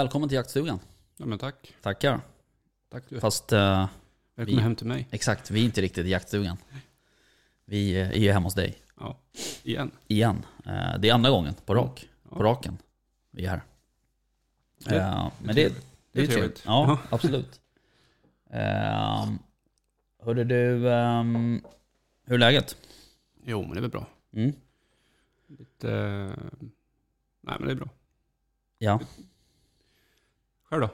Välkommen till jaktstugan. Ja men tack. Tackar. Tack du. Fast eh, Välkommen vi- hem till mig. exakt, vi är inte riktigt i jaktstugan. Vi eh, är ju hemma hos dig. Ja. Igen. Igen. Eh, det är andra gången på rak. Ja. På raken. Vi är här. Det- Eh, men det, det är trevligt. Ja, absolut. Uh, hörde du, ehm, hur är läget? Jo men det är väl bra. Mm. Lite... Nej men det är bra. Ja. Själv då?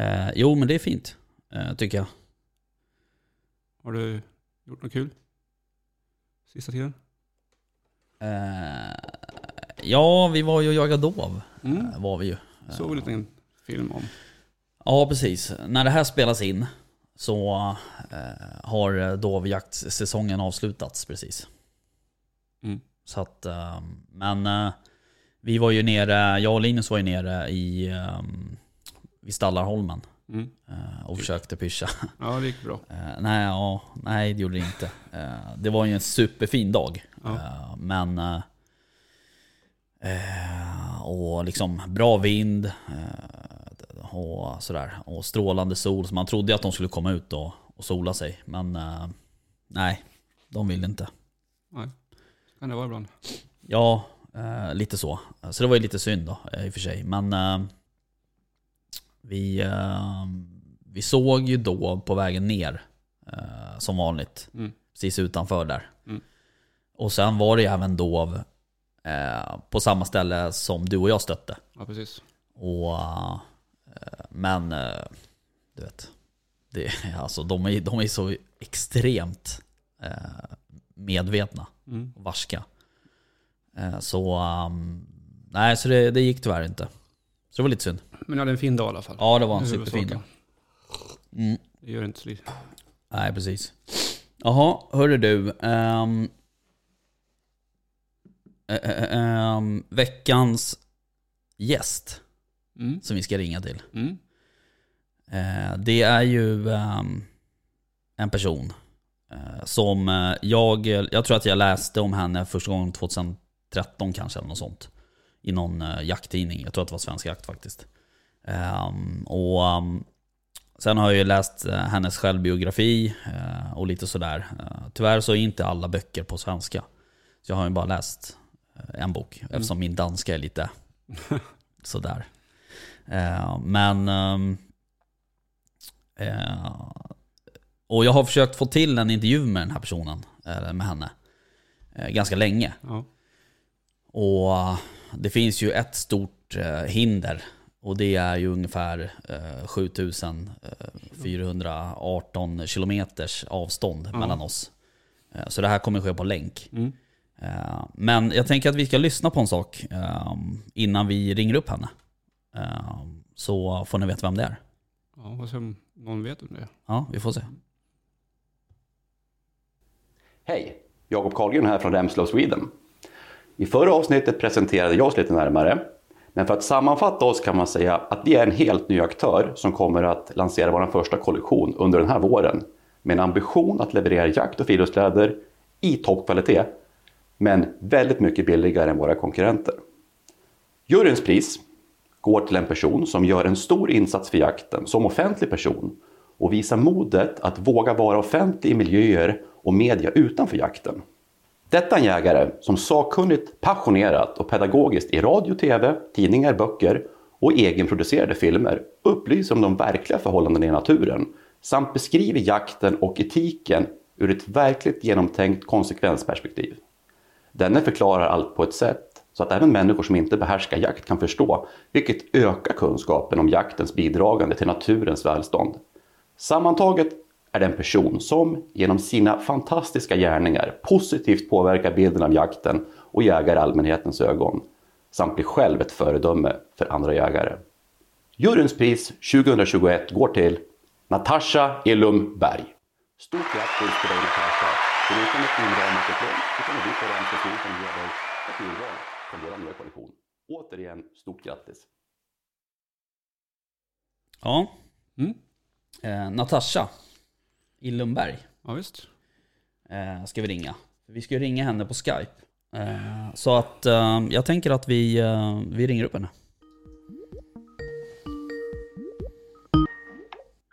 Eh, jo, men det är fint. eh, tycker jag. Har du gjort något kul? Sista tiden? Eh, ja, vi var ju och jagade dov. Mm. eh, Var vi ju. Såg en liten film om. Ja, precis. När det här spelas in så eh, har dovjaktsäsongen avslutats precis. Mm. Så att, eh, men vi var ju nere, jag och Linus var ju nere i, vid Stallarholmen Mm. eh, och försökte pyscha. Ja det gick bra. Eh, nej, ja, nej, det gjorde det inte. Eh, det var ju en superfin dag. Ja. Men... Och liksom bra vind. Och sådär. Och strålande sol. Så man trodde att de skulle komma ut och, och sola sig. Men nej, de ville inte. Nej. Kan det vara ibland. Ja, eh, lite så. Så det var ju lite synd då eh, i och för sig. Men eh, vi, eh, vi såg ju då på vägen ner, eh, som vanligt, Mm. precis utanför där. Mm. Och sen var det ju även dov eh, på samma ställe som du och jag stötte. Ja precis. Och, men, du vet, det, alltså, de, är, de är så extremt medvetna Mm. och varska. Eh, Så, um, nej så det, det gick tyvärr inte. Så det var lite synd. Men jag hade en fin dag i alla fall. Ja det var en superfin dag. Mm. Det gör inte så lite. Nej precis. Jaha, hörru du. eh, eh, ehm, veckans gäst Mm. som vi ska ringa till. Mm. Eh, det är ju ehm, en person eh, som jag, jag tror att jag läste om henne första gången 2013 kanske eller något sånt. I någon eh, jakttidning, jag tror att det var Svensk Jakt faktiskt. Ehm, och ehm, sen har jag ju läst eh, hennes självbiografi eh, och lite sådär. Eh, tyvärr så är inte alla böcker på svenska. Så jag har ju bara läst en bok eftersom min danska är lite sådär. Men Eh, och jag har försökt få till en intervju med den här personen, eller med henne, ganska länge. Ja. Och eh, det finns ju ett stort eh, hinder. Och det är ju ungefär eh, 7418 kilometers avstånd Ja. mellan oss. Eh, så det här kommer ske på länk. Mm. Eh, men jag tänker att vi ska lyssna på en sak eh, innan vi ringer upp henne. Eh, så får ni veta vem det är. Ja, vad som någon vet om det. Ja, vi får se. Hej! Jakob Karlgren här från Remslow Sweden. I förra avsnittet presenterade jag oss lite närmare. Men för att sammanfatta oss kan man säga att vi är en helt ny aktör som kommer att lansera vår första kollektion under den här våren. Med en ambition att leverera jakt och friluftskläder i toppkvalitet. Men väldigt mycket billigare än våra konkurrenter. Juryns pris går till en person som gör en stor insats för jakten som offentlig person och visar modet att våga vara offentlig i miljöer och media utanför jakten. Detta är en jägare som sakkunnigt, passionerat och pedagogiskt i radio, tv, tidningar, böcker och egenproducerade filmer upplyser om de verkliga förhållandena i naturen samt beskriver jakten och etiken ur ett verkligt genomtänkt konsekvensperspektiv. Denne förklarar allt på ett sätt så att även människor som inte behärskar jakt kan förstå, vilket ökar kunskapen om jaktens bidragande till naturens välstånd. Sammantaget är den person som genom sina fantastiska gärningar positivt påverkar bilden av jakten och jägar allmänhetens ögon, samt blir själv ett föredöme för andra jägare. Juryns pris 2021 går till Natasha Illum Berg. Stort grattis till dig Natasha! Förutom ett inramat diplom så kommer vi på som ger dig ett urval från vår nya kollektion. Återigen, stort grattis! Ja. Mm. Eh, Natasha i Lundberg Ja visst. eh, ska vi ringa. Vi ska ju ringa henne på Skype. Eh, så att eh, jag tänker att vi, eh, vi ringer upp henne.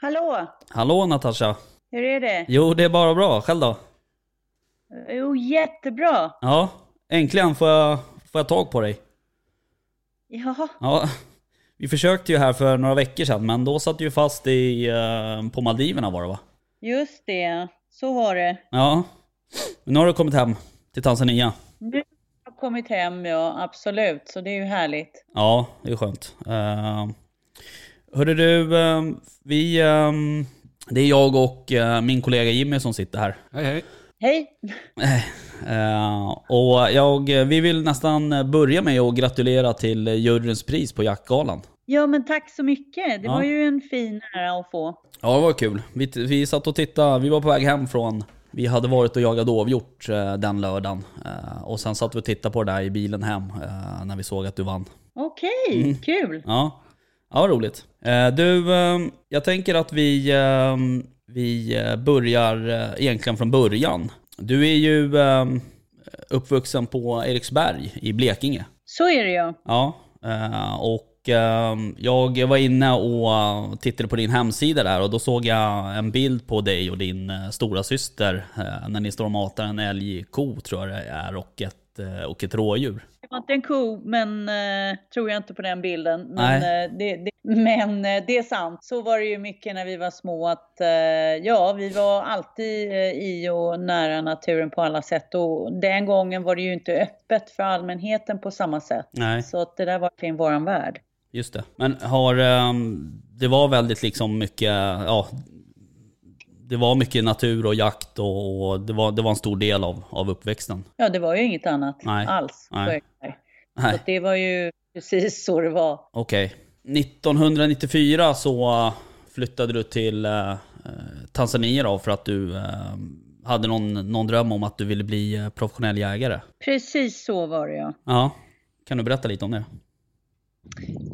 Hallå, Hallå Natasha! hur är det? Jo, det är bara bra. Själv då? Jo, jättebra. Ja, äntligen får jag, får jag tag på dig. Ja, Ja, vi försökte ju här för några veckor sedan, men då satt du ju fast i, eh, på Maldiverna var det va? Just det. Så var det. Ja. Men nu har du kommit hem till Tanzania. Nu har jag kommit hem, ja absolut. Så det är ju härligt. Ja, det är skönt. Uh, hörru du, eh, vi... eh, det är jag och eh, min kollega Jimmy som sitter här. Hej hej. Hej! Eh, och jag, vi vill nästan börja med att gratulera till juryns pris på Jaktgalan. Ja, men tack så mycket. Det Ja. var ju en fin ära att få. Ja, det var kul. Vi, vi satt och tittade, vi var på väg hem från... Vi hade varit och jagat dovhjort eh, den lördagen. Eh, och sen satt vi och tittade på det där i bilen hem eh, när vi såg att du vann. Okej, Mm. kul. Ja, ja vad roligt. Eh, du, eh, jag tänker att vi, eh, vi eh, börjar eh, egentligen från början. Du är ju eh, uppvuxen på Eriksberg i Blekinge. Så är det. Ja, eh, och jag var inne och tittade på din hemsida där och då såg jag en bild på dig och din eh, stora syster eh, när ni står och matar en älgko tror jag det är och ett, eh, och ett rådjur. Det var inte en ko, men tror jag inte på den bilden. Men, det, det, men det är sant. Så var det ju mycket när vi var små att ja, vi var alltid i och nära naturen på alla sätt. Och den gången var det ju inte öppet för allmänheten på samma sätt. Nej. Så att det där var verkligen våran värld. Just det. Men har, ehm, det var väldigt liksom mycket, ja, det var mycket natur och jakt och, och det, var, det var en stor del av, av uppväxten. Ja, det var ju inget annat Nej. alls. Nej. Så det var ju precis så det var. okej. 1994 så flyttade du till eh, eh, Tanzania då för att du eh, hade någon, någon dröm om att du ville bli eh, professionell jägare. Precis så var det ja. Ja, kan du berätta lite om det?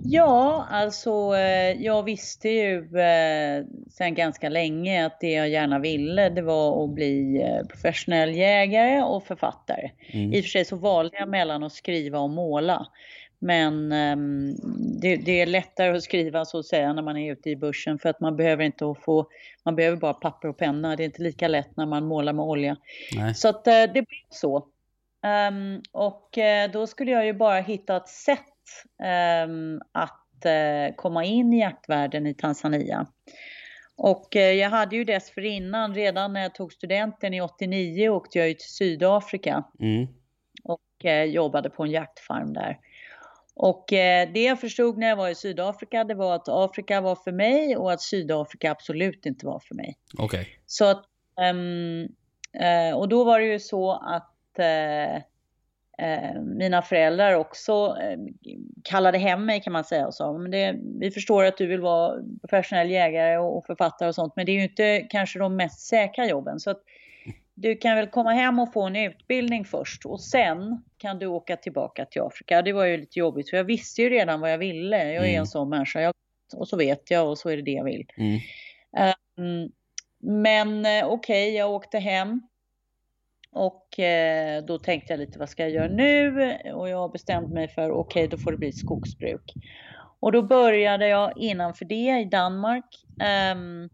Ja, alltså eh, jag visste ju eh, sedan ganska länge att det jag gärna ville det var att bli eh, professionell jägare och författare. Mm. I och för sig så valde jag mellan att skriva och måla. Men ehm, det, det är lättare att skriva så att säga när man är ute i börsen för att man behöver inte få, man behöver bara papper och penna. Det är inte lika lätt när man målar med olja. Nej. Så att det blev så. Ehm, och då skulle jag ju bara hitta ett sätt att eh, komma in i jaktvärlden i Tanzania. Och eh, jag hade ju dessförinnan, redan när jag tog studenten i 89, åkte jag ju till Sydafrika Mm. och eh, jobbade på en jaktfarm där. Och det jag förstod när jag var i Sydafrika, det var att Afrika var för mig och att Sydafrika absolut inte var för mig. Okej. Så att, ehm, eh, och då var det ju så att mina föräldrar också eh, kallade hem mig kan man säga och sa, men det, vi förstår att du vill vara professionell jägare och, författare och sånt, men det är ju inte kanske de mest säkra jobben. Så att du kan väl komma hem och få en utbildning först och sen kan du åka tillbaka till Afrika. Det var ju lite jobbigt för jag visste ju redan vad jag ville. Jag är Mm. en sån människa. Jag, och så vet jag och så är det det jag vill. Mm. Mm, Men eh, okej, jag åkte hem. Och eh, då tänkte jag lite, vad ska jag göra nu? Och jag bestämde mig för, okej, då får det bli skogsbruk. Och då började jag innanför det i Danmark. Ehm,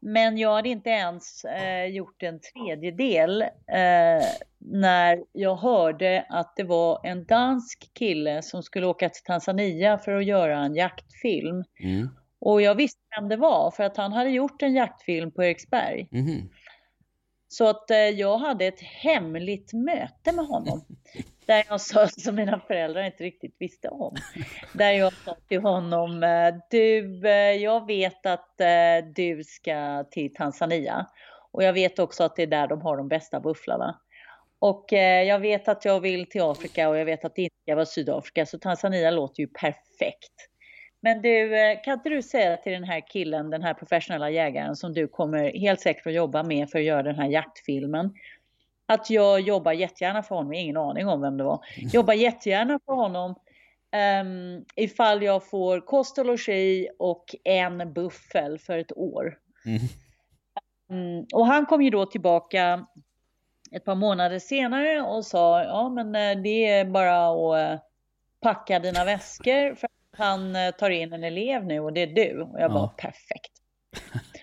men jag hade inte ens eh, gjort en tredjedel eh, när jag hörde att det var en dansk kille som skulle åka till Tanzania för att göra en jaktfilm. Mm. Och jag visste vem det var för att han hade gjort en jaktfilm på Eriksberg. Mhm. Så att eh, jag hade ett hemligt möte med honom. Där jag sa, som mina föräldrar inte riktigt visste om. Där jag sa till honom, eh, du, eh, jag vet att du ska till Tanzania. Och jag vet också att det är där de har de bästa bufflarna. Och jag vet att jag vill till Afrika och jag vet att det inte ska vara Sydafrika. Så Tanzania låter ju perfekt. Men du, eh, kan inte du säga till den här killen, den här professionella jägaren som du kommer helt säkert att jobba med för att göra den här jaktfilmen. Att jag jobbar jättegärna för honom, ingen aning om vem det var. Jobbar jättegärna för honom um, ifall jag får kost och logi och en buffel för ett år. Mm. Mm, och han kom ju då tillbaka ett par månader senare och sa ja men eh, det är bara att eh, packa dina väskor för han eh, tar in en elev nu och det är du. Och jag Ja. bara perfekt.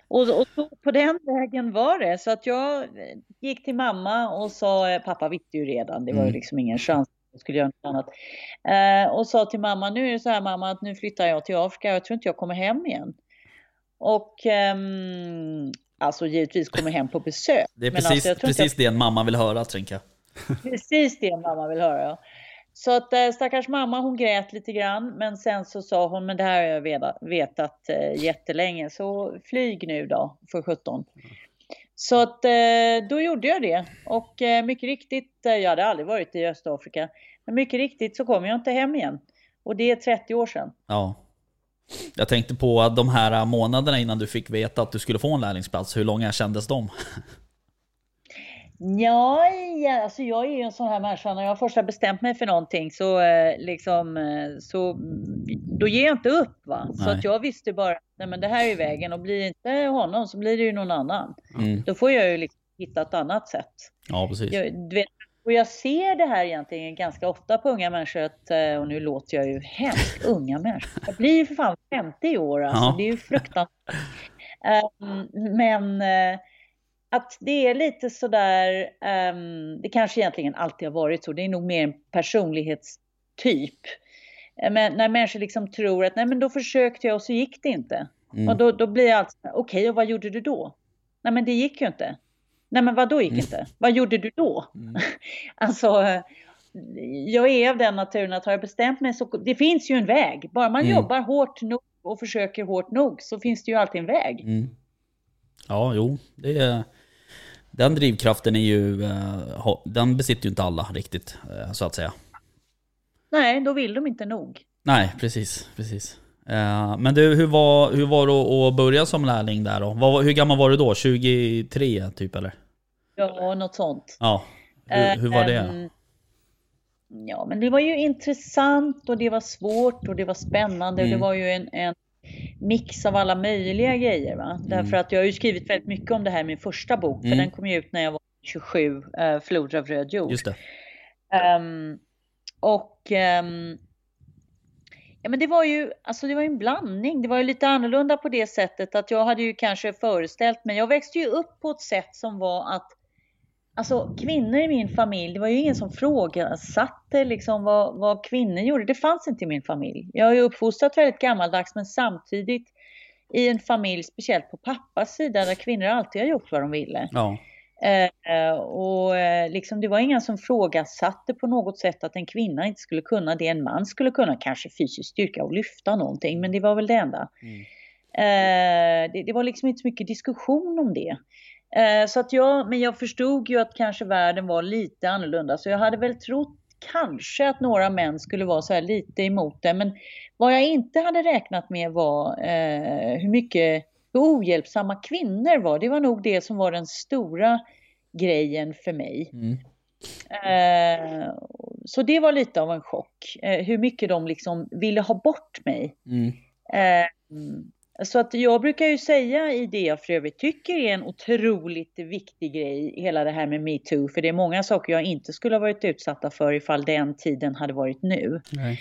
Och, och så på den vägen var det. Så att jag gick till mamma och sa, eh, pappa visste ju redan, det var ju Mm. liksom ingen chans att jag skulle göra något annat. Eh, och sa till mamma, nu är det så här mamma att nu flyttar jag till Afrika, jag tror inte jag kommer hem igen. Och ehm, alltså givetvis kommer hem på besök. Det är precis, alltså, precis det en mamma vill höra, tänker jag. Precis det mamma vill höra. Så att eh, stackars mamma hon grät lite grann men sen så sa hon men det här har jag vetat, vetat jättelänge så flyg nu då för 17. Så att eh, då gjorde jag det och mycket riktigt, jag hade aldrig varit i Östafrika, men mycket riktigt så kom jag inte hem igen. Och det är 30 år sedan. Ja. Jag tänkte på de här månaderna innan du fick veta att du skulle få en lärlingsplats, hur långa kändes de? Ja, alltså jag är ju en sån här människa, när jag först har bestämt mig för någonting så eh, liksom, eh, så mm, då ger jag inte upp va. Så Nej. att jag visste bara, nej men det här är vägen och blir det inte honom så blir det ju någon annan. Mm. Då får jag ju liksom hitta ett annat sätt. Ja, precis. Jag, vet, och jag ser det här egentligen ganska ofta på unga människor, att, eh, och nu låter jag ju hemskt unga människor. Jag blir ju för fan 50 år alltså, Ja. det är ju fruktansvärt. Ehm, men att det är lite sådär, um, det kanske egentligen alltid har varit så, det är nog mer en personlighetstyp. Eh, Men när människor liksom tror att nej men då försökte jag och så gick det inte. Mm. Och då, då blir jag alltid okej och vad gjorde du då? Nej men det gick ju inte. Nej men vad då gick inte? Vad gjorde du då? Mm. alltså, jag är av den naturen att har jag bestämt mig så det finns ju en väg. Bara man Mm. jobbar hårt nog och försöker hårt nog så finns det ju alltid en väg. Mm. Ja, jo. Det är, den drivkraften är ju... eh, den besitter ju inte alla riktigt, eh, så att säga. Nej, då vill de inte nog. Nej, precis. precis. Eh, Men du, hur var, hur var det att- börja som lärling där då? Hur gammal var du då? 23 typ eller? Ja, något sånt. Ja. Hur, hur var det? Ehm, Ja, men det var ju intressant och det var svårt och det var spännande. och Mm. Det var ju en, en mix av alla möjliga grejer. Va? Därför att jag har ju skrivit väldigt mycket om det här i min första bok. För Mm. den kom ju ut när jag var 27, uh, Floder av röd jord. Just det. Ehm, och ehm, ja, men det var ju alltså det var ju en blandning. Det var ju lite annorlunda på det sättet att jag hade ju kanske föreställt mig. Jag växte ju upp på ett sätt som var att Alltså kvinnor i min familj, det var ju ingen som frågasatte liksom vad, vad kvinnor gjorde. Det fanns inte i min familj. Jag är ju uppfostrat väldigt gammaldags men samtidigt i en familj, speciellt på pappas sida, där kvinnor alltid har gjort vad de ville. Ja. Eh, och eh, liksom det var ingen som frågasatte på något sätt att en kvinna inte skulle kunna det en man skulle kunna. Kanske fysisk styrka och lyfta någonting, men det var väl det enda. Mm. Eh, det, det var liksom inte så mycket diskussion om det. Eh, så att jag, men jag förstod ju att kanske världen var lite annorlunda, så jag hade väl trott kanske att några män skulle vara så här lite emot det. Men vad jag inte hade räknat med var eh, hur mycket hur ohjälpsamma kvinnor var. Det var nog det som var den stora grejen för mig. Mm. Eh, så det var lite av en chock. Eh, hur mycket de liksom ville ha bort mig. Mm. Så att jag brukar ju säga i det jag för övrigt tycker är en otroligt viktig grej, hela det här med metoo, för det är många saker jag inte skulle ha varit utsatta för ifall den tiden hade varit nu. Nej.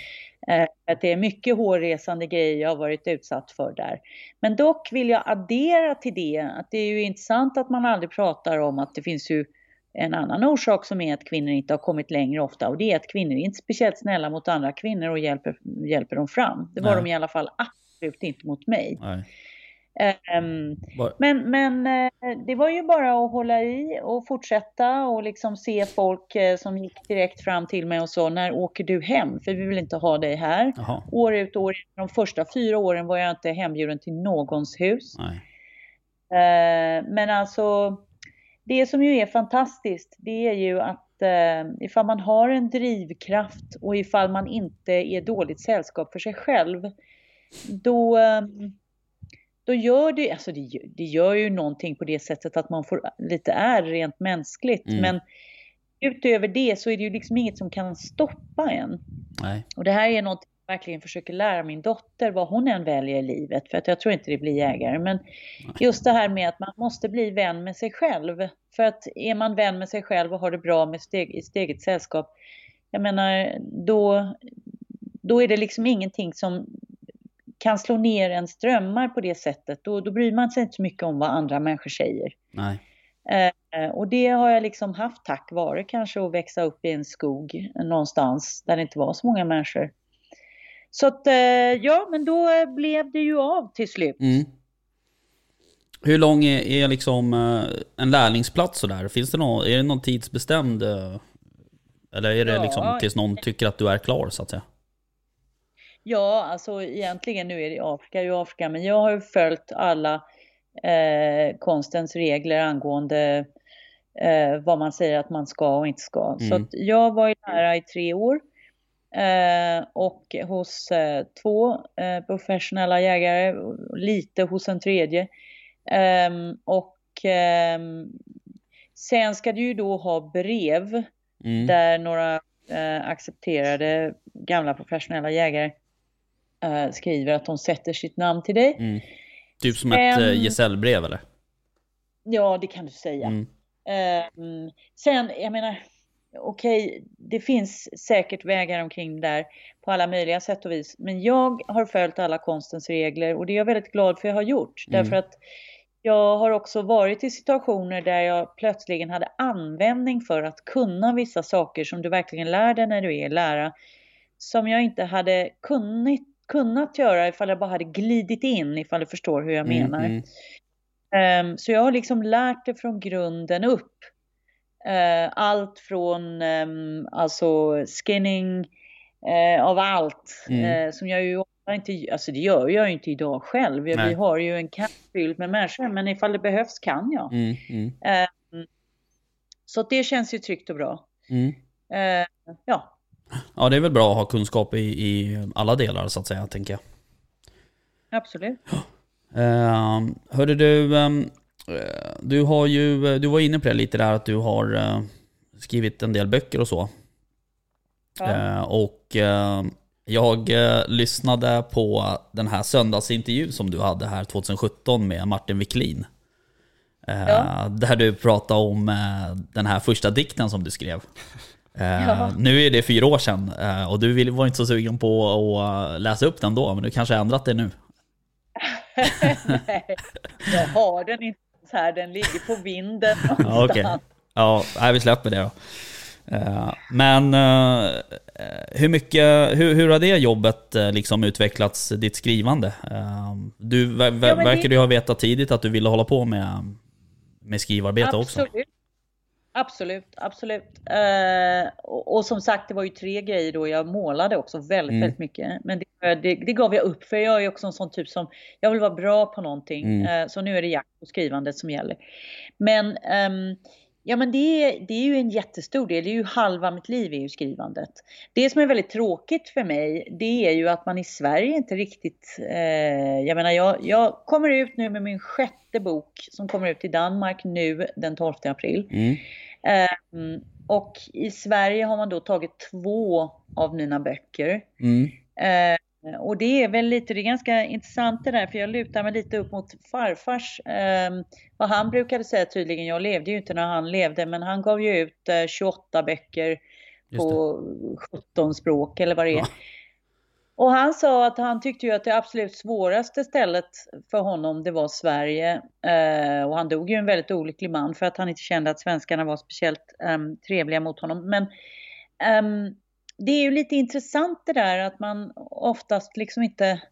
Eh, att det är mycket hårresande grejer jag har varit utsatt för där. Men dock vill jag addera till det att det är ju intressant att man aldrig pratar om att det finns ju en annan orsak som är att kvinnor inte har kommit längre ofta och det är att kvinnor är inte speciellt snälla mot andra kvinnor och hjälper, hjälper dem fram. Det var Nej. de i alla fall absolut inte mot mig. Var, men, men eh, det var ju bara att hålla i och fortsätta och liksom se folk eh, som gick direkt fram till mig och sa när åker du hem? För vi vill inte ha dig här. jaha. År ut och år in. De första fyra åren var jag inte hembjuden till någons hus. Eh, men alltså, det som ju är fantastiskt, det är ju att ifall man har en drivkraft och ifall man inte är dåligt sällskap för sig själv, då, eh, då gör det, alltså det, det gör ju någonting på det sättet att man får lite är rent mänskligt. Mm. Men utöver det så är det ju liksom inget som kan stoppa en. Nej. Och det här är något verkligen försöker lära min dotter vad hon än väljer i livet. För att jag tror inte det blir jägare. Men just det här med att man måste bli vän med sig själv. För att är man vän med sig själv och har det bra med steg, i sitt eget sällskap. Jag menar, då, då är det liksom ingenting som kan slå ner en strömmar på det sättet. Då, då bryr man sig inte så mycket om vad andra människor säger. Nej. Eh, och det har jag liksom haft tack vare kanske att växa upp i en skog någonstans där det inte var så många människor. Så att eh, ja, men då blev det ju av till slut. Mm. Hur lång är, är liksom eh, en lärlingsplats sådär? Finns det någon, är det någon tidsbestämd? eh, Eller är det Ja. liksom tills någon tycker att du är klar så att säga? Ja, alltså egentligen nu är det Afrika, ju Afrika, men jag har ju följt alla eh, konstens regler angående eh, vad man säger att man ska och inte ska. Så Mm. att jag var ju lära i tre år eh, och hos eh, två eh, professionella jägare, lite hos en tredje. Ehm, och ehm, sen ska du ju då ha brev Mm. där några eh, accepterade gamla professionella jägare eh, skriver att de sätter sitt namn till dig. Mm. Typ som ett Sen- eh, gesällbrev eller? Ja, det kan du säga. Mm. Ehm, sen, jag menar, okej, det finns säkert vägar omkring det där på alla möjliga sätt och vis. Men jag har följt alla konstens regler och det är jag väldigt glad för att jag har gjort. Mm. Därför att jag har också varit i situationer där jag plötsligen hade användning för att kunna vissa saker som du verkligen lär dig när du är lära. Som jag inte hade kunnat, kunnat göra ifall jag bara hade glidit in, ifall du förstår hur jag Mm, menar. mm. Ehm, så jag har liksom lärt det från grunden upp. Eh, allt från um, alltså skinning eh, av allt Mm. eh, som jag ju inte, alltså det gör jag ju inte idag själv. Jag, vi har ju en kamp fylld med människor men ifall det behövs kan jag. Ehm, så det känns ju tryggt och bra. ja, Ja, det är väl bra att ha kunskap i, i alla delar så att säga, tänker jag. absolut. Uh, hörde du, eh, du har ju, du var inne på det lite där att du har eh, skrivit en del böcker och så. Ja. Eh, och eh, jag eh, lyssnade på den här söndagsintervju som du hade här 2017 med Martin Wiklin. Eh, Ja. Där du pratade om eh, den här första dikten som du skrev. Eh, Ja. Nu är det fyra år sedan eh, och du var inte så sugen på att läsa upp den då, men du kanske har ändrat det nu. Nej, jag har den inte så här, den ligger på vinden någonstans. Ja, nej, vi släpper det då. Eh, Men hur mycket, hur, hur har det jobbet liksom utvecklats, ditt skrivande? Du ver, ver, Ja, men det- verkar du ha vetat tidigt att du ville hålla på med, med skrivarbete också? Absolut. Absolut, absolut. Eh, och, och som sagt, det var ju tre grejer då. Jag målade också väldigt, Mm. väldigt mycket. Men det, det, det gav jag upp, för jag är också en sån typ som, jag vill vara bra på någonting. Mm. Eh, så nu är det jakt och skrivandet som gäller. Men, ehm, ja men det, är- det är ju en jättestor del, det är ju halva mitt liv är ju skrivandet. Det som är väldigt tråkigt för mig, det är ju att man i Sverige inte riktigt, eh, jag menar jag, jag kommer ut nu med min sjätte bok som kommer ut i Danmark nu den 12 april. Mm. Ehm, och i Sverige har man då tagit två av mina böcker. Mm. Eh, och det är väl lite, det är ganska intressant det där, för jag lutar mig lite upp mot farfars, ehm, vad han brukade säga tydligen, jag levde ju inte när han levde, men han gav ju ut eh, 28 böcker på 17 språk eller vad det är. Ja. Och han sa att han tyckte ju att det absolut svåraste stället för honom det var Sverige. Eh, och han dog ju en väldigt olycklig man för att han inte kände att svenskarna var speciellt ehm, trevliga mot honom. Men ehm, det är ju lite intressant det där att man oftast liksom inte,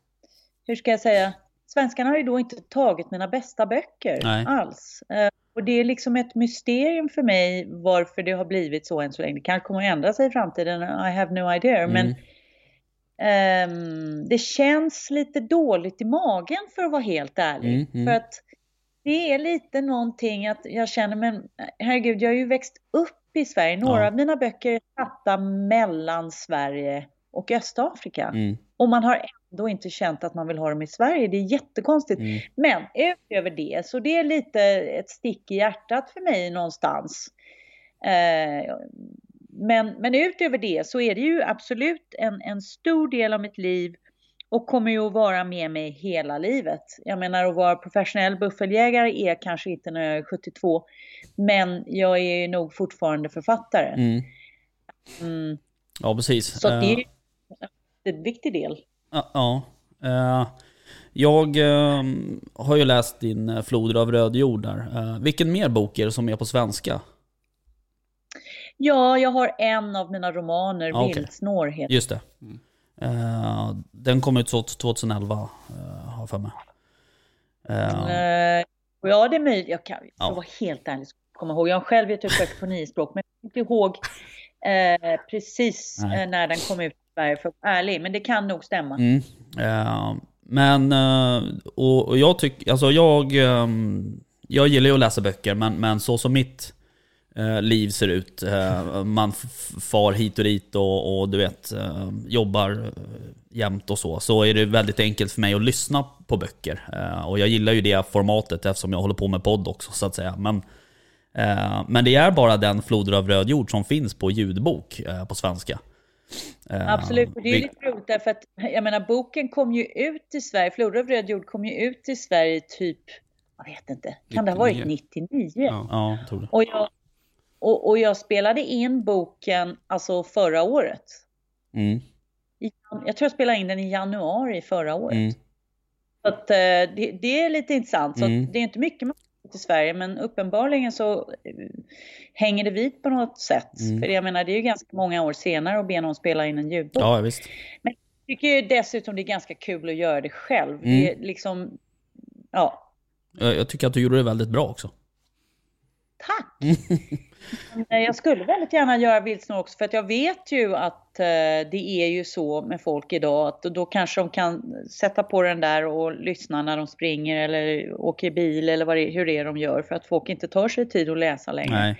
hur ska jag säga, svenskarna har ju då inte tagit mina bästa böcker Nej. alls. Eh, och det är liksom ett mysterium för mig varför det har blivit så än så länge. Det kanske kommer att ändra sig i framtiden, I have no idea. Men Mm. Ehm, det känns lite dåligt i magen för att vara helt ärlig. Mm, mm. För att det är lite någonting att jag känner, men herregud, jag har ju växt upp i Sverige. Några Ja. av mina böcker är satta mellan Sverige och Östafrika. Mm. Och man har ändå inte känt att man vill ha dem i Sverige. Det är jättekonstigt. Mm. Men utöver det, så det är lite ett stick i hjärtat för mig någonstans. Eh, men, men utöver det så är det ju absolut en, en stor del av mitt liv och kommer ju att vara med mig hela livet. Jag menar att vara professionell buffeljägare är kanske inte när jag är 72, men jag är nog fortfarande författare. Mm. Mm, Ja, precis. så det är Eh, ju en viktig del. Ja. ja. Eh, jag eh, har ju läst din eh, Floder av röd jord där. Vilken mer bok är det som är på svenska? Ja, jag har en av mina romaner, Ja, okej. Vildsnår heter Just det. Eh, den kom ut så 2011, uh, har jag för mig. Eh, Eh, och Ja, det är möjligt. Jag kan, Ja. vara helt ärlig, jag ihåg. Jag har själv gett ut böcker på nio språk, men jag kommer inte ihåg eh, precis Nej. eh, när den kom ut i Sverige, för att vara ärlig. Men det kan nog stämma. Mm. Eh, men, eh, och, och jag tycker, alltså jag, ehm, jag gillar ju att läsa böcker, men, men så som mitt eh, liv ser ut, eh, man far hit och dit och, och du vet, eh, jobbar eh, jämt och så, så är det väldigt enkelt för mig att lyssna på böcker. Eh, och jag gillar ju det formatet eftersom jag håller på med podd också så att säga. Men, eh, men det är bara den Floder av röd jord som finns på ljudbok eh, på svenska. Eh, Absolut, och det är vi- lite roligt därför att jag menar boken kom ju ut i Sverige, Floder av röd jord kom ju ut i Sverige typ, jag vet inte, kan det ha varit 99? 99? Ja. Ja, jag tror det. Och, jag, och, och jag spelade in boken alltså förra året. Mm, jag tror jag spelade in den i januari förra året. mm, Så att, eh, det, det är lite intressant. Så Mm. det är inte mycket man i Sverige, men uppenbarligen så eh, hänger det vid på något sätt. Mm. För jag menar, det är ju ganska många år senare att be någon spela in en ljudbok. ja visst. Jag tycker ju dessutom det är ganska kul att göra det själv. Mm. Det är liksom, ja, Jag, jag tycker att du gjorde det väldigt bra också. tack! Eh, jag skulle väldigt gärna göra vildsnor också, för att jag vet ju att eh, det är ju så med folk idag, att då kanske de kan sätta på den där och lyssna när de springer eller åker bil eller vad det, hur det är de gör, för att folk inte tar sig tid att läsa längre. Nej.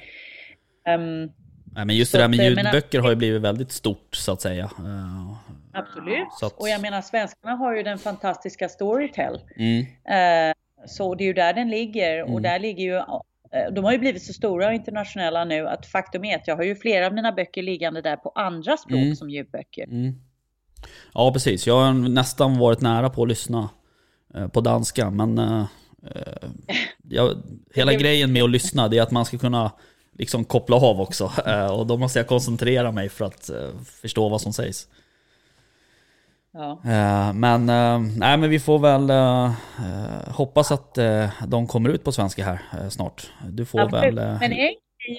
Ehm, Nej, men just det där med menar- ljudböcker har ju blivit väldigt stort så att säga. Eh, absolut. Så att- Och jag menar, svenskarna har ju den fantastiska Storytel. Mm, Eh, så det är ju där den ligger och Mm. där ligger ju eh, de har ju blivit så stora och internationella nu att faktum är att jag har ju flera av mina böcker liggande där på andra språk Mm. som ljudböcker. mm. Ja, precis. Jag har nästan varit nära på att lyssna eh, på danska, men eh, eh, jag, hela grejen med att lyssna det är att man ska kunna liksom koppla av också. Eh, och då måste jag koncentrera mig för att eh, förstå vad som sägs. Ja. Eh, Men, eh, nej, men vi får väl eh, hoppas att de kommer ut på svenska här snart. Du får Absolut. väl... Men en grej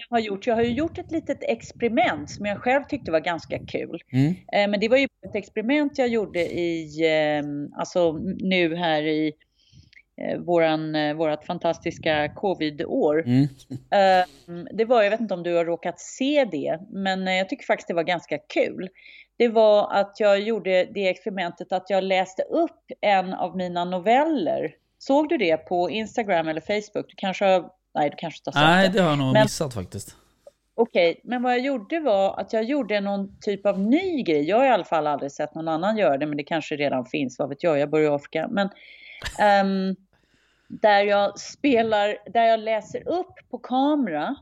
jag har gjort, jag har ju gjort ett litet experiment som jag själv tyckte var ganska kul. Mm, Men det var ju ett experiment jag gjorde i, eh, alltså nu här i våran, vårat fantastiska covid-år. mm, Eh, Det var, jag vet inte om du har råkat se det, men jag tycker faktiskt det var ganska kul. Det var att jag gjorde det experimentet att jag läste upp en av mina noveller. Såg du det på Instagram eller Facebook? Du kanske har, nej du kanske inte har sett nej, det. har jag nog Men- missat faktiskt. Okej, men vad jag gjorde var att jag gjorde någon typ av ny grej. Jag har i alla fall aldrig sett någon annan göra det, men det kanske redan finns, vad vet jag, jag bor i Afrika. Men ehm, där jag spelar, där jag läser upp på kamera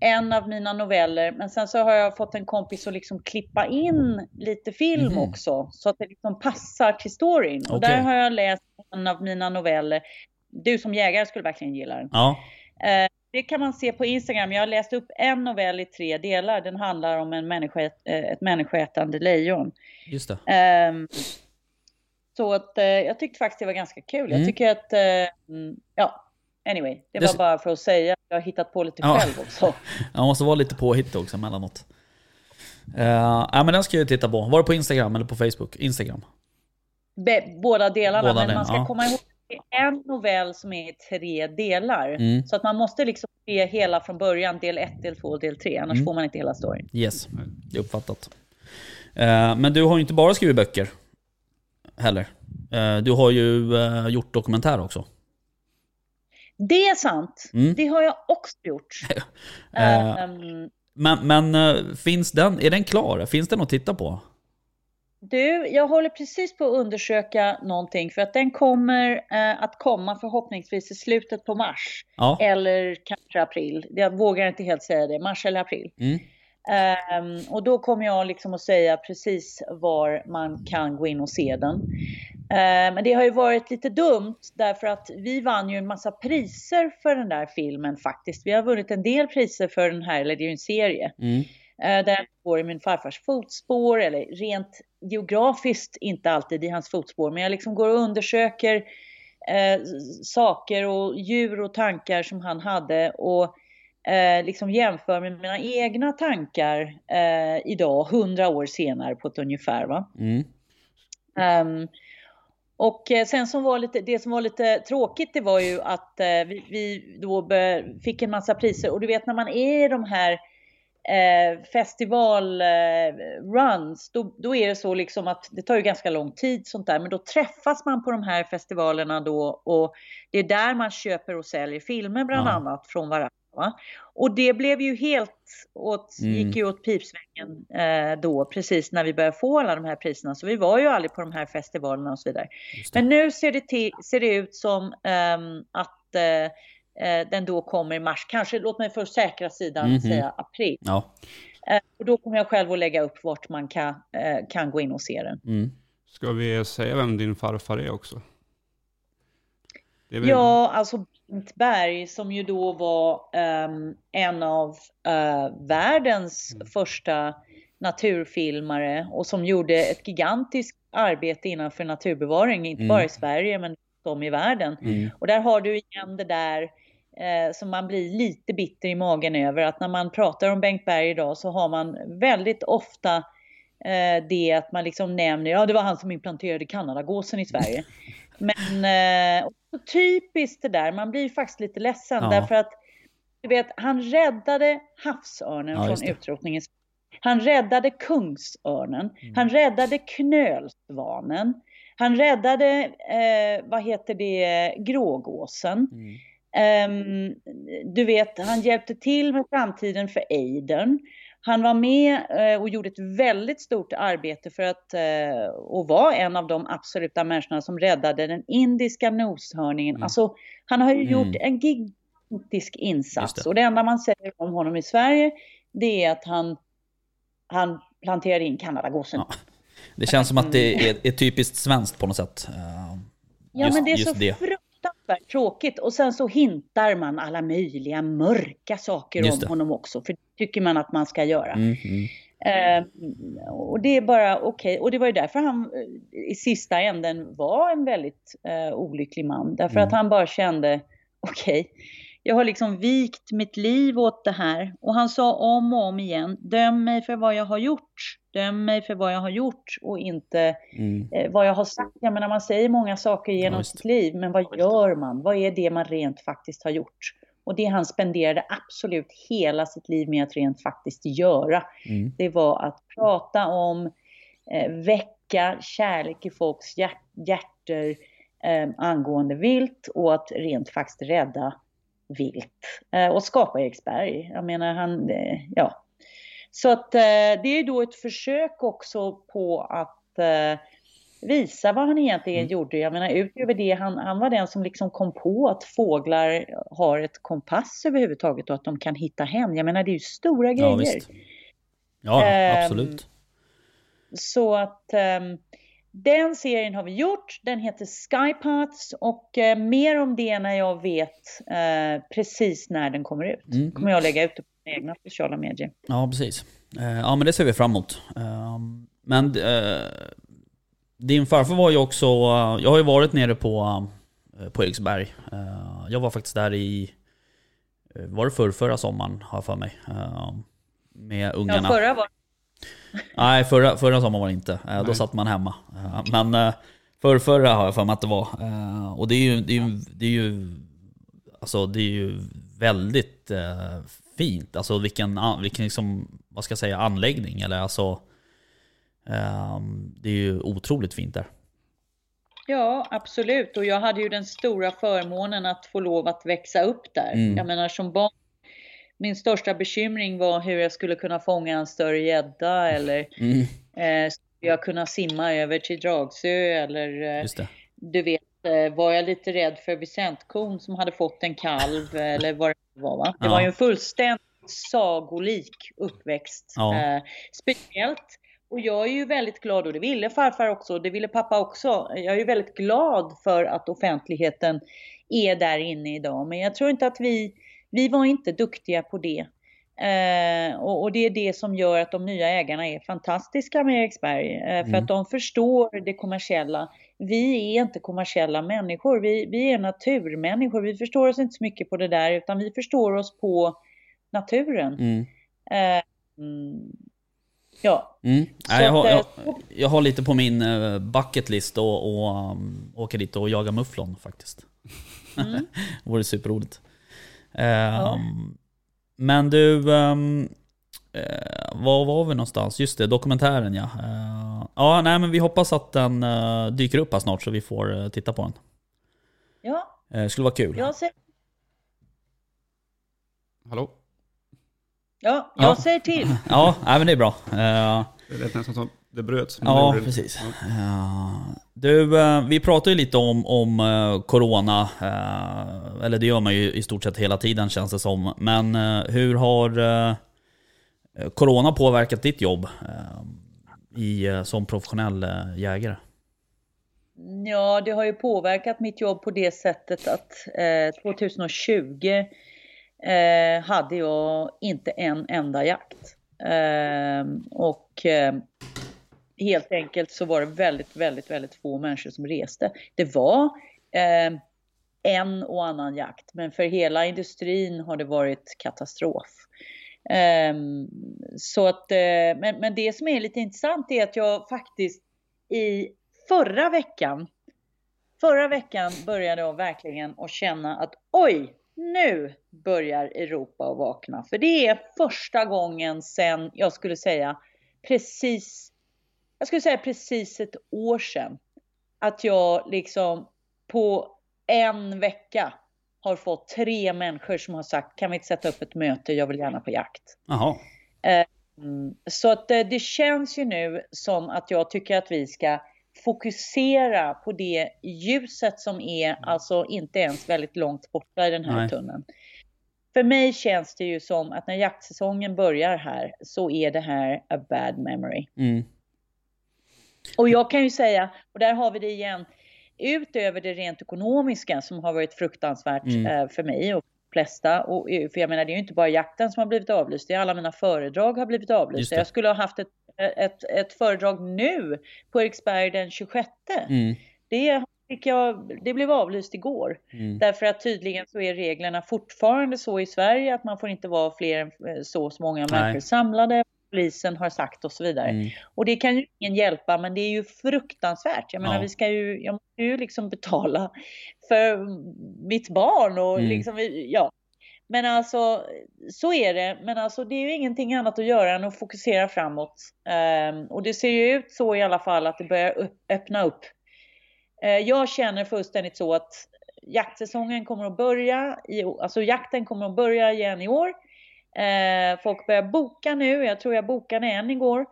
en av mina noveller, men sen så har jag fått en kompis att liksom klippa in lite film Mhm. också, så att det liksom passar till storyn. Och Okej. där har jag läst en av mina noveller. Du som jägare skulle verkligen gilla den. Ja, Eh, Det kan man se på Instagram. Jag har läst upp en novell i tre delar. Den handlar om en människa, eh, ett människoätande lejon. just det. Ehm, Så att eh, jag tyckte faktiskt det var ganska kul. Mm. Jag tycker att, eh, mm, ja, anyway. Det Det- var bara för att säga att jag har hittat på lite Ja. själv också. Jag måste vara lite påhittig också emellanåt. Uh, ja, men den ska jag titta på. Var det på Instagram eller på Facebook? Instagram. Be- Båda delarna. Båda men den, man ska ja. komma ihåg det är en novell som är i tre delar. Mm. Så att man måste liksom se hela från början. Del 1, del 2, del 3. Annars Mm. får man inte hela storyn. Yes, det är uppfattat. Eh, men du har ju inte bara skrivit böcker. Heller. Eh, du har ju eh, gjort dokumentär också. Det är sant. Mm. Det har jag också gjort. Eh, Ehm, Men, men eh, finns den, är den klar? Finns den att titta på? Du, jag håller precis på att undersöka någonting för att den kommer eh, att komma förhoppningsvis i slutet på mars Ja. eller kanske april. Jag vågar inte helt säga det, mars eller april. Mm. Um, och då kommer jag liksom att säga precis var man kan gå in och se den. Uh, men det har ju varit lite dumt därför att vi vann ju en massa priser för den där filmen faktiskt. Vi har vunnit en del priser för den här, eller det är ju en serie. Mm. Uh, där jag går i min farfars fotspår, eller rent geografiskt inte alltid i hans fotspår, men jag liksom går och undersöker uh, saker och djur och tankar som han hade. och eh, liksom jämför med mina egna tankar eh, idag, hundra år senare på ett ungefär. Va? Mm. Um, och eh, sen som var lite, det som var lite tråkigt det var ju att eh, vi, vi, då fick en massa priser och du vet när man är i de här eh, festivalruns, då, då är det så liksom att det tar ju ganska lång tid sånt där, men då träffas man på de här festivalerna då och det är där man köper och säljer filmer bland Ja. annat från varandra. Va? Och det blev ju helt åt, Mm. gick ju åt pipsvängen eh, då, precis när vi började få alla de här priserna. Så vi var ju aldrig på de här festivalerna och så vidare. Men nu ser det, till, ser det ut som ehm, att eh, eh, den då kommer i mars. Kanske, låt mig för säkra sidan Mhm. säga april. Ja. Eh, och då kommer jag själv att lägga upp vart man kan, eh, kan gå in och se den. Mm. Ska vi säga vem din farfar är också? Det är väl- Ja, alltså Bengt Berg som ju då var ehm, en av eh, världens första naturfilmare och som gjorde ett gigantiskt arbete innanför naturbevaring, inte Mm. bara i Sverige men om i världen. Mm. Och där har du igen det där eh, som man blir lite bitter i magen över att när man pratar om Bengt Berg idag så har man väldigt ofta eh, det att man liksom nämner, ja det var han som implanterade kanadagåsen i Sverige. Men eh, typiskt det där, man blir faktiskt lite ledsen Ja. därför att du vet, han räddade havsörnen Ja, från utrotningen. Han räddade kungsörnen, Mm. han räddade knölsvanen, han räddade, eh, vad heter det, grågåsen. Mm. Ehm, du vet, han hjälpte till med framtiden för ejdern. Han var med eh, och gjorde ett väldigt stort arbete för att, eh, och var en av de absoluta människorna som räddade den indiska noshörningen. Mm. Alltså, han har ju Mm. gjort en gigantisk insats. det. Och det enda man säger om honom i Sverige, det är att han, han planterade in kanadagåsen. Ja. Det känns som att det är, är typiskt svenskt på något sätt. Eh, Ja, just- men det är så fruktansvärt tråkigt. Och sen så hintar man alla möjliga mörka saker om honom också. För det tycker man att man ska göra. Mm, mm. Eh, och det är bara okej. Och det var ju därför han eh, i sista änden var en väldigt eh, olycklig man. Därför Mm. att han bara kände, okej, jag har liksom vikt mitt liv åt det här. Och han sa om och om igen, döm mig för vad jag har gjort. Döm mig för vad jag har gjort och inte Mm. eh, vad jag har sagt. Jag menar man säger många saker genom visst. sitt liv, men vad gör man? Vad är det man rent faktiskt har gjort? Och det han spenderade absolut hela sitt liv med att rent faktiskt göra, Mm. det var att prata om, eh, väcka kärlek i folks hjärt- hjärter eh, angående vilt och att rent faktiskt rädda vilt. Eh, och skapa Eriksberg. Jag menar han, eh, ja. Så att eh, det är då ett försök också på att visa vad han egentligen Mm. gjorde. Jag menar utöver det, han, han var den som liksom kom på att fåglar har ett kompass överhuvudtaget och att de kan hitta hem. Jag menar det är ju stora grejer. Ja, visst. Ja, Ehm, absolut. Så att ehm, den serien har vi gjort. Den heter Skypaths och eh, mer om det när jag vet eh, precis när den kommer ut. Mm. kommer jag lägga ut det på mina egna sociala medier. Ja, precis. Eh, Ja, men det ser vi fram emot. Eh, Men eh, din farfar var ju också... eh, Jag har ju varit nere på, eh, på Eriksberg. Jag var faktiskt där i... Var det förr, förra sommaren, har jag för mig. Eh, Med Ja, ungarna. förra var Nej, förra, förra sommaren var det inte. Eh, Då Nej. satt man hemma. Eh, Men eh, för förra har jag för mig att det var. Och det är ju... Det är ju, det är ju Alltså det är ju väldigt fint. Alltså vilken, vilken liksom, vad ska jag säga, anläggning. Eller alltså, ehm, det är ju otroligt fint där. Ja, absolut. Och jag hade ju den stora förmånen att få lov att växa upp där. Mm. Jag menar som barn, min största bekymring var hur jag skulle kunna fånga en större gädda eller Mm, eh, skulle jag kunna simma över till Dragsö eller eh, du vet, eh, var jag lite rädd för Vicentkon som hade fått en kalv eller vad det var va? Det Ja. var ju en fullständigt sagolik uppväxt. Ja. Eh, speciellt, och jag är ju väldigt glad, och det ville farfar också, och det ville pappa också. Jag är ju väldigt glad för att offentligheten är där inne idag. Men jag tror inte att vi, vi var inte duktiga på det. Eh, och, och, det är det som gör att de nya ägarna är fantastiska med Eriksberg. Eh, för Mm. att de förstår det kommersiella. Vi är inte kommersiella människor, vi, vi är naturmänniskor. Vi förstår oss inte så mycket på det där, utan vi förstår oss på naturen. Mm. Eh, mm, ja, Mm. Jag, har, jag, att, eh, jag har lite på min uh, bucketlist och, och um, åka dit och jaga mufflon faktiskt. Mm. det vore superroligt. Um, Men du, um, uh, var var vi någonstans? Just det, dokumentären ja. Uh, ja, nej men vi hoppas att den uh, dyker upp här snart så vi får titta på den. ja, Det skulle vara kul. jag säger, Hallå? ja, jag Ja. säger till. Ja, nej, men det är bra. Det lät nästan som det bröts. Ja, det precis. Ja. Ja. Du, eh, vi pratar ju lite om, om eh, Corona, eh, eller det gör man ju i stort sett hela tiden känns det som. Men eh, hur har eh, Corona påverkat ditt jobb eh, i, eh, som professionell eh, jägare? Ja, det har ju påverkat mitt jobb på det sättet att eh, 2020 eh, hade jag inte en enda jakt. Eh, och eh, helt enkelt så var det väldigt, väldigt, väldigt få människor som reste. Det var eh, en och annan jakt, men för hela industrin har det varit katastrof. Ehm, så att, eh, men, men det som är lite intressant är att jag faktiskt i förra veckan, förra veckan började jag verkligen att känna att oj, nu börjar Europa att vakna. För det är första gången sedan, jag skulle säga precis, jag skulle säga precis ett år sedan, att jag liksom på en vecka har fått tre människor som har sagt kan vi inte sätta upp ett möte, jag vill gärna på jakt. Jaha. Mm, Så att eh, det känns ju nu som att jag tycker att vi ska fokusera på det ljuset som är alltså inte ens väldigt långt borta i den här Nej. tunneln. För mig känns det ju som att när jaktsäsongen börjar här så är det här a bad memory. Mm. Och jag kan ju säga, och där har vi det igen, utöver det rent ekonomiska som har varit fruktansvärt Mm. eh, för mig och flesta, och, eh, för jag menar det är ju inte bara jakten som har blivit avlyst, det är alla mina föredrag har blivit avlysta. Jag skulle ha haft ett, ett, ett föredrag nu på Eriksberg den 26. Mm. Det, jag, det blev avlyst igår. Mm. Därför att tydligen så är reglerna fortfarande så i Sverige att man får inte vara fler än eh, så så många Nej. människor samlade. Polisen har sagt och så vidare. Mm. Och det kan ju ingen hjälpa, men det är ju fruktansvärt. Jag menar, Ja. vi ska ju, jag måste ju liksom betala för mitt barn och Mm. liksom, ja. Men alltså, så är det. Men alltså, det är ju ingenting annat att göra än att fokusera framåt. Ehm, och det ser ju ut så i alla fall att det börjar öppna upp. Eh, jag känner fullständigt så att jaktsäsongen kommer att börja, i, alltså jakten kommer att börja igen i år. Eh, folk börjar boka nu, jag tror jag bokade en igår.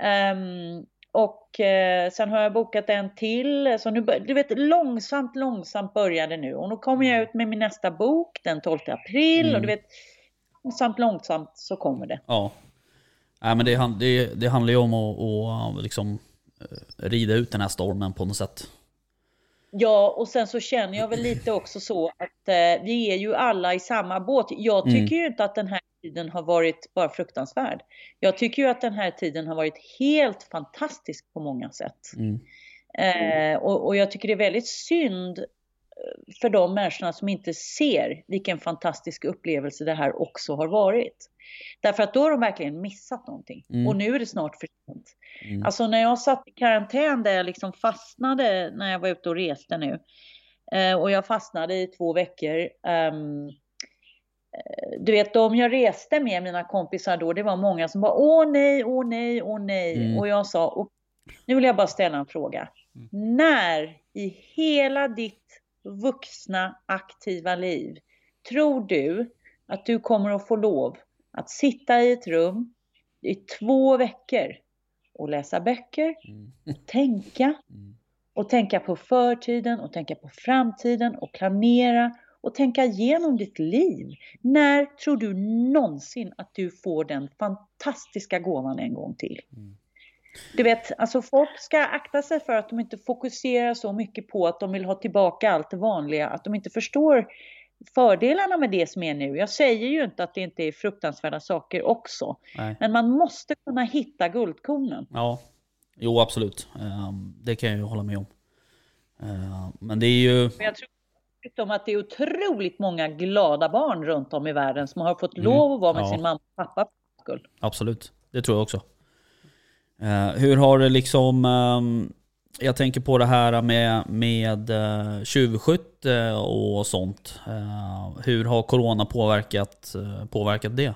Ehm, och eh, sen har jag bokat en till. Så nu, du vet, långsamt, långsamt börjar det nu. Och nu kommer jag ut med min nästa bok den 12 april. Mm. Och du vet, långsamt, långsamt så kommer det. Ja. Nej, men det, det, det handlar ju om att, att liksom eh, rida ut den här stormen på något sätt. Ja, och sen så känner jag väl lite också så att eh, vi är ju alla i samma båt. Jag Mm. tycker ju inte att den här tiden har varit bara fruktansvärd. Jag tycker ju att den här tiden har varit helt fantastisk på många sätt. Mm. Eh, och, och jag tycker det är väldigt synd eh, för de människorna som inte ser vilken fantastisk upplevelse det här också har varit. Därför att då har de verkligen missat någonting. Mm. Och nu är det snart för sent. Mm. Alltså när jag satt i karantän där jag liksom fastnade när jag var ute och reste nu. Eh, och jag fastnade i två veckor. eh, du vet de jag reste med, mina kompisar då, det var många som bara åh nej, åh nej, åh nej. Mm. Och jag sa, och nu vill jag bara ställa en fråga. När i hela ditt vuxna aktiva liv tror du att du kommer att få lov att sitta i ett rum i två veckor och läsa böcker, Mm. och tänka Mm. och tänka på förtiden och tänka på framtiden och planera och tänka igenom ditt liv. När tror du någonsin att du får den fantastiska gåvan en gång till? Du vet, alltså folk ska akta sig för att de inte fokuserar så mycket på att de vill ha tillbaka allt det vanliga, att de inte förstår fördelarna med det som är nu. Jag säger ju inte att det inte är fruktansvärda saker också. Nej. Men man måste kunna hitta guldkornen. Ja, jo absolut. Ehm, Det kan jag ju hålla med om. Ehm, Men det är ju... Men jag tror dessutom att det är otroligt många glada barn runt om i världen som har fått Mm. lov att vara med Ja. sin mamma och pappa skull. Absolut, det tror jag också. Eh, hur har det liksom... ehm, jag tänker på det här med, med uh, tjuvskytte och sånt. Eh, hur har corona påverkat, påverkat det?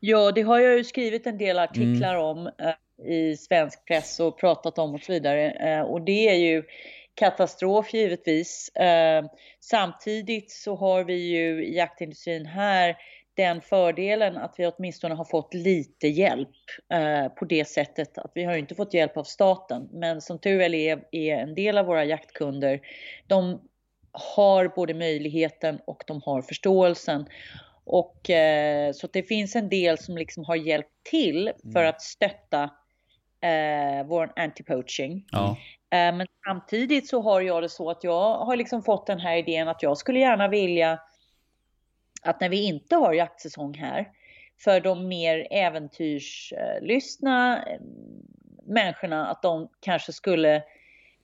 Ja, det har jag ju skrivit en del artiklar om eh, i svensk press och pratat om och så vidare. Och det är ju katastrof givetvis. Eh, samtidigt så har vi ju i jaktindustrin här den fördelen att vi åtminstone har fått lite hjälp eh, på det sättet att vi har inte fått hjälp av staten. Men som tur väl är, är en del av våra jaktkunder, de har både möjligheten och de har förståelsen. Och eh, så det finns en del som liksom har hjälpt till för att stötta eh, vår anti-poaching. Ja, Eh, men samtidigt så har jag det så att jag har liksom fått den här idén att jag skulle gärna vilja att när vi inte har jaktsäsong här, för de mer äventyrslystna eh, människorna, att de kanske skulle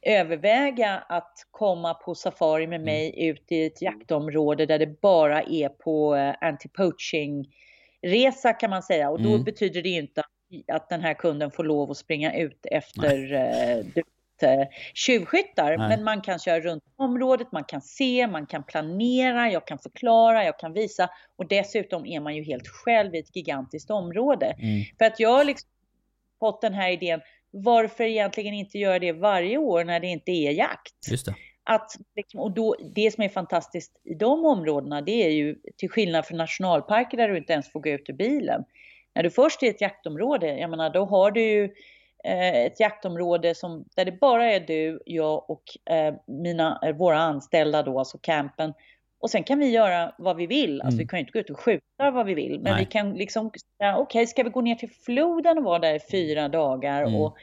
överväga att komma på safari med mig ut i ett jaktområde där det bara är på eh, anti-poaching resa kan man säga. Och då Mm. betyder det ju inte att, att den här kunden får lov att springa ut efter eh, eh, tjuvskyttar. Nej. Men man kan köra runt området, man kan se, man kan planera, jag kan förklara, jag kan visa. Och dessutom är man ju helt själv i ett gigantiskt område. mm, För att jag har liksom fått den här idén, varför egentligen inte göra det varje år när det inte är jakt? just det. Att, liksom, och då, det som är fantastiskt i de områdena, det är ju till skillnad från nationalparker där du inte ens får gå ut ur bilen. När du först är i ett jaktområde, jag menar då har du ju eh, ett jaktområde som, där det bara är du, jag och eh, mina, eh, våra anställda då, alltså campen. Och sen kan vi göra vad vi vill. Alltså Mm. vi kan ju inte gå ut och skjuta vad vi vill. Men Nej. vi kan liksom, säga, okej ska vi gå ner till floden och vara där i fyra dagar Mm. och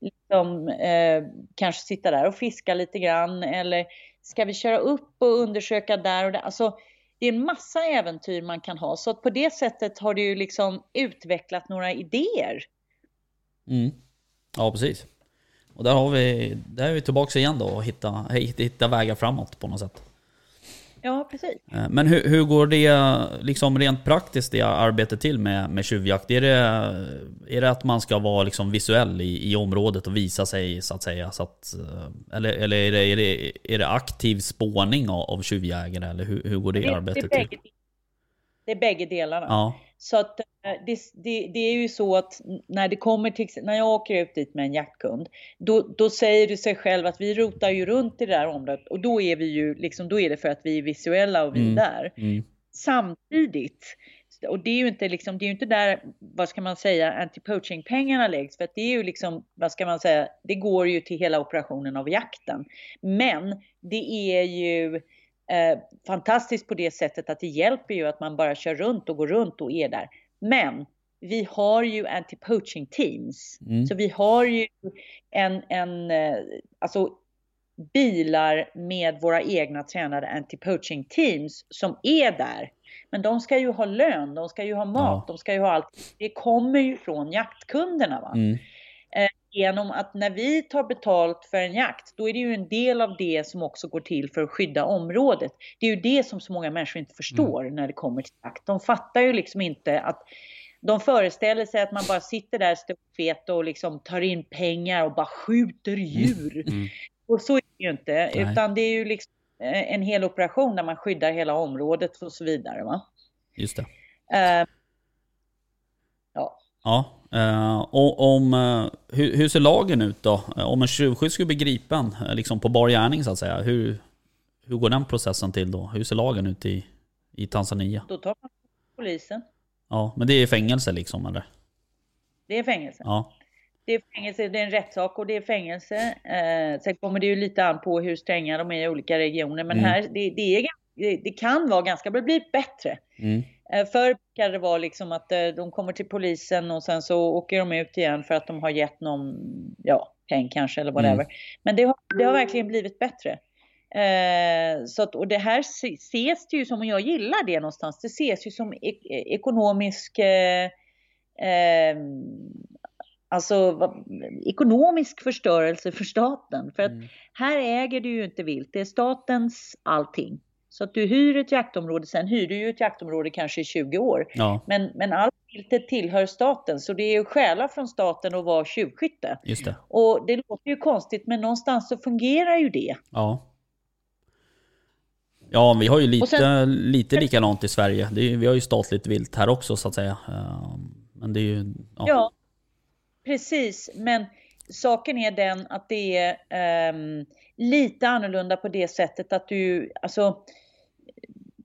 liksom, eh, kanske sitta där och fiska lite grann. Eller ska vi köra upp och undersöka där och där. Alltså det är en massa äventyr man kan ha. Så att på det sättet har du ju liksom utvecklat några idéer. Mm. Ja, precis. Och där, har vi, där är vi tillbaka igen då och hitta, hitta vägar framåt på något sätt. Ja, precis. Eh, Men hur, hur går det liksom rent praktiskt det arbetet till med, med tjuvjakt? Är det, är det att man ska vara liksom visuell i, i området och visa sig så att säga? Så att, eh, eller eller är, det, är, det, är det aktiv spårning av, av tjuvjägare? Eller hur, hur går det, Det, det, arbetet är till? det är bägge delarna. Ja, Så att eh, det, det, det är ju så att när det kommer till, när jag åker ut dit med en jaktkund, då, då säger det sig själv att vi rotar ju runt i det där området och då är vi ju liksom, då är det för att vi är visuella och vi är Mm. där. mm, Samtidigt, och det är ju inte liksom, det är ju inte där, vad ska man säga, anti-poaching pengarna läggs, för att det är ju liksom, vad ska man säga, det går ju till hela operationen av jakten. Men det är ju eh, fantastiskt på det sättet att det hjälper ju att man bara kör runt och går runt och är där. Men vi har ju anti-poaching teams. Mm. Så vi har ju en, en eh, alltså bilar med våra egna tränade anti-poaching teams som är där. Men de ska ju ha lön, de ska ju ha mat, Ja. de ska ju ha allt. Det kommer ju från jaktkunderna. Va? mm, Genom att när vi tar betalt för en jakt, då är det ju en del av det som också går till för att skydda området. Det är ju det som så många människor inte förstår när det kommer till jakt. De fattar ju liksom inte att de föreställer sig att man bara sitter där stort och liksom tar in pengar och bara skjuter djur. mm. Och så är det ju inte, Nej. utan det är ju liksom eh, en hel operation där man skyddar hela området och så vidare. Va? just det. Eh, ja. Ja, eh, och om, eh, hur, hur ser lagen ut då? Eh, Om en tjuvskytt skulle bli gripen liksom på bar gärning så att säga, hur, hur går den processen till då? Hur ser lagen ut i, i Tanzania? Då tar man polisen. Ja, men det är fängelse liksom eller? Det är fängelse. Ja, Det är fängelse, det är en rättssak och det är fängelse. Eh, sen kommer det ju lite an på hur stränga de är i olika regioner. Men Mm. här, det, det är det, det kan vara ganska det blir bättre. Mm. Eh, Förr brukade det vara liksom att eh, de kommer till polisen och sen så åker de ut igen för att de har gett någon, ja, peng kanske eller whatever. Mm. Men det har, det har verkligen blivit bättre. Eh, så att, och det här se- ses det ju som, och jag gillar det någonstans, det ses ju som ek- ekonomisk, eh, eh, alltså vad- ekonomisk förstörelse för staten. För att Mm. här äger du ju inte vilt, det är statens allting. Så att du hyr ett jaktområde, sen hyr du ju ett jaktområde kanske i 20 år. Ja, Men, men allt viltet tillhör staten, så det är ju stjäla från staten att vara tjuvskytte. just det. Och det låter ju konstigt, men någonstans så fungerar ju det. Ja. Ja, vi har ju lite, Och sen- lite likadant i Sverige. Är, vi har ju statligt vilt här också så att säga. Eh, Men det är ju... Ja. Ja, precis. Men saken är den att det är ehm, lite annorlunda på det sättet att du, alltså,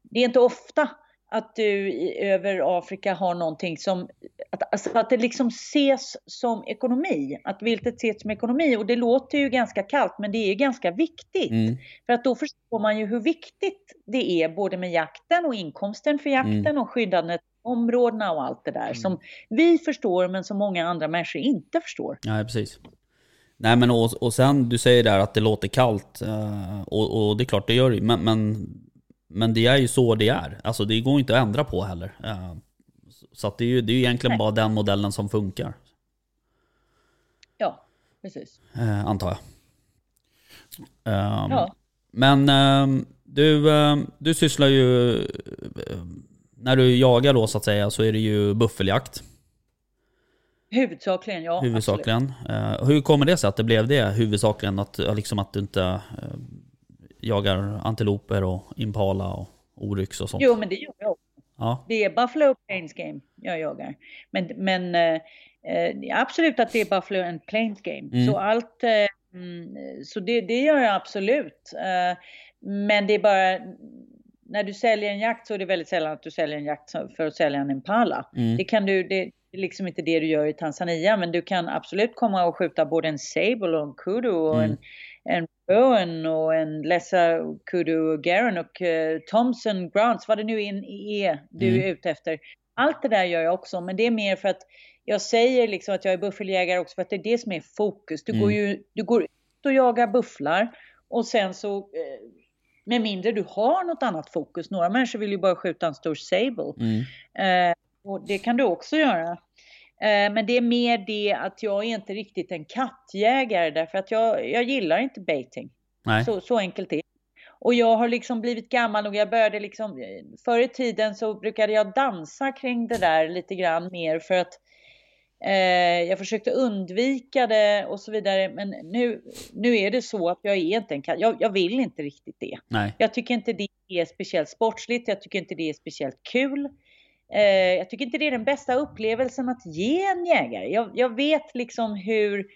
det är inte ofta att du i, över Afrika har någonting som, att, alltså att det liksom ses som ekonomi, att viltet ses som ekonomi och det låter ju ganska kallt men det är ganska viktigt. Mm. För att då förstår man ju hur viktigt det är både med jakten och inkomsten för jakten Mm. och skyddandet områdena och allt det där som vi förstår men som många andra människor inte förstår. Nej, precis. Nej men och, och sen, du säger där att det låter kallt. eh, Och, och det är klart det gör det ju, men, men, men det är ju så det är. Alltså det går inte att ändra på heller. Eh, Så det är ju det är ju egentligen Nej. bara den modellen som funkar. Ja, precis. eh, Antar jag. Ehm, Ja. Men ehm, du, ehm, du sysslar ju... eh, När du jagar då så att säga så är det ju buffeljakt Huvudsakligen, ja. Huvudsakligen. Eh, hur kommer det sig att det blev det huvudsakligen? Att, liksom att du inte jagar antiloper och impala och oryx och sånt? Jo, men det gör jag också. Ja, Det är Buffalo Plains Game jag jagar. Men, men eh, eh, absolut att det är Buffalo and Plains Game. Mm. Så allt, eh, mm, så det, det gör jag absolut. Eh, men det är bara, när du säljer en jakt så är det väldigt sällan att du säljer en jakt för att sälja en impala. mm. Det kan du, det är liksom inte det du gör i Tanzania, men du kan absolut komma och skjuta både en sable och en kudu och Mm. en, en bowen och en lessa kudu garon och eh, Thompson Grants, vad det nu är du Mm. är ute efter. Allt det där gör jag också, men det är mer för att jag säger liksom att jag är buffeljägare också för att det är det som är fokus. Du Mm. går ju du går ut och jagar bufflar och sen så eh, med mindre du har något annat fokus. Några människor vill ju bara skjuta en stor sable. Mm. Eh, och det kan du också göra. Eh, men det är mer det att jag är inte riktigt en kattjägare därför att jag, jag gillar inte baiting. Nej. Så, så enkelt är det. Och jag har liksom blivit gammal och jag började liksom, förr i tiden så brukade jag dansa kring det där lite grann mer för att eh, jag försökte undvika det och så vidare. Men nu, nu är det så att jag är inte en katt, jag, jag vill inte riktigt det. Nej. Jag tycker inte det är speciellt sportsligt, jag tycker inte det är speciellt kul. Eh, jag tycker inte det är den bästa upplevelsen att ge en jägare. Jag, jag vet liksom hur,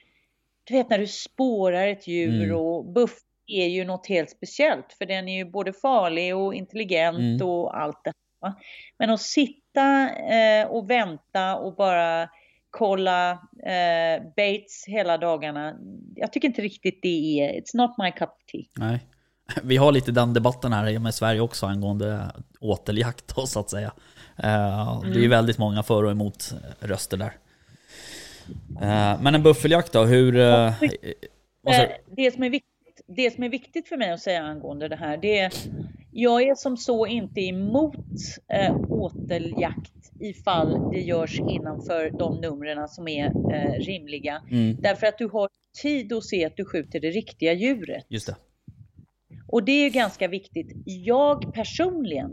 du vet när du spårar ett djur Mm. och buff är ju något helt speciellt för den är ju både farlig och intelligent Mm. och allt det. va. Men att sitta eh, och vänta och bara kolla eh, baits hela dagarna. Jag tycker inte riktigt det är, it's not my cup of tea. Nej. Vi har lite den debatten här med Sverige också angående åteljakt då, så att säga. Eh, Det är ju väldigt många för och emot röster där. Eh, Men en buffeljakt då, hur... eh, det, som är viktigt, det som är viktigt för mig att säga angående det här, det är jag är som så inte emot eh, åteljakt ifall det görs innanför de numren som är eh, rimliga. Mm, Därför att du har tid att se att du skjuter det riktiga djuret. just det. Och det är ganska viktigt. Jag personligen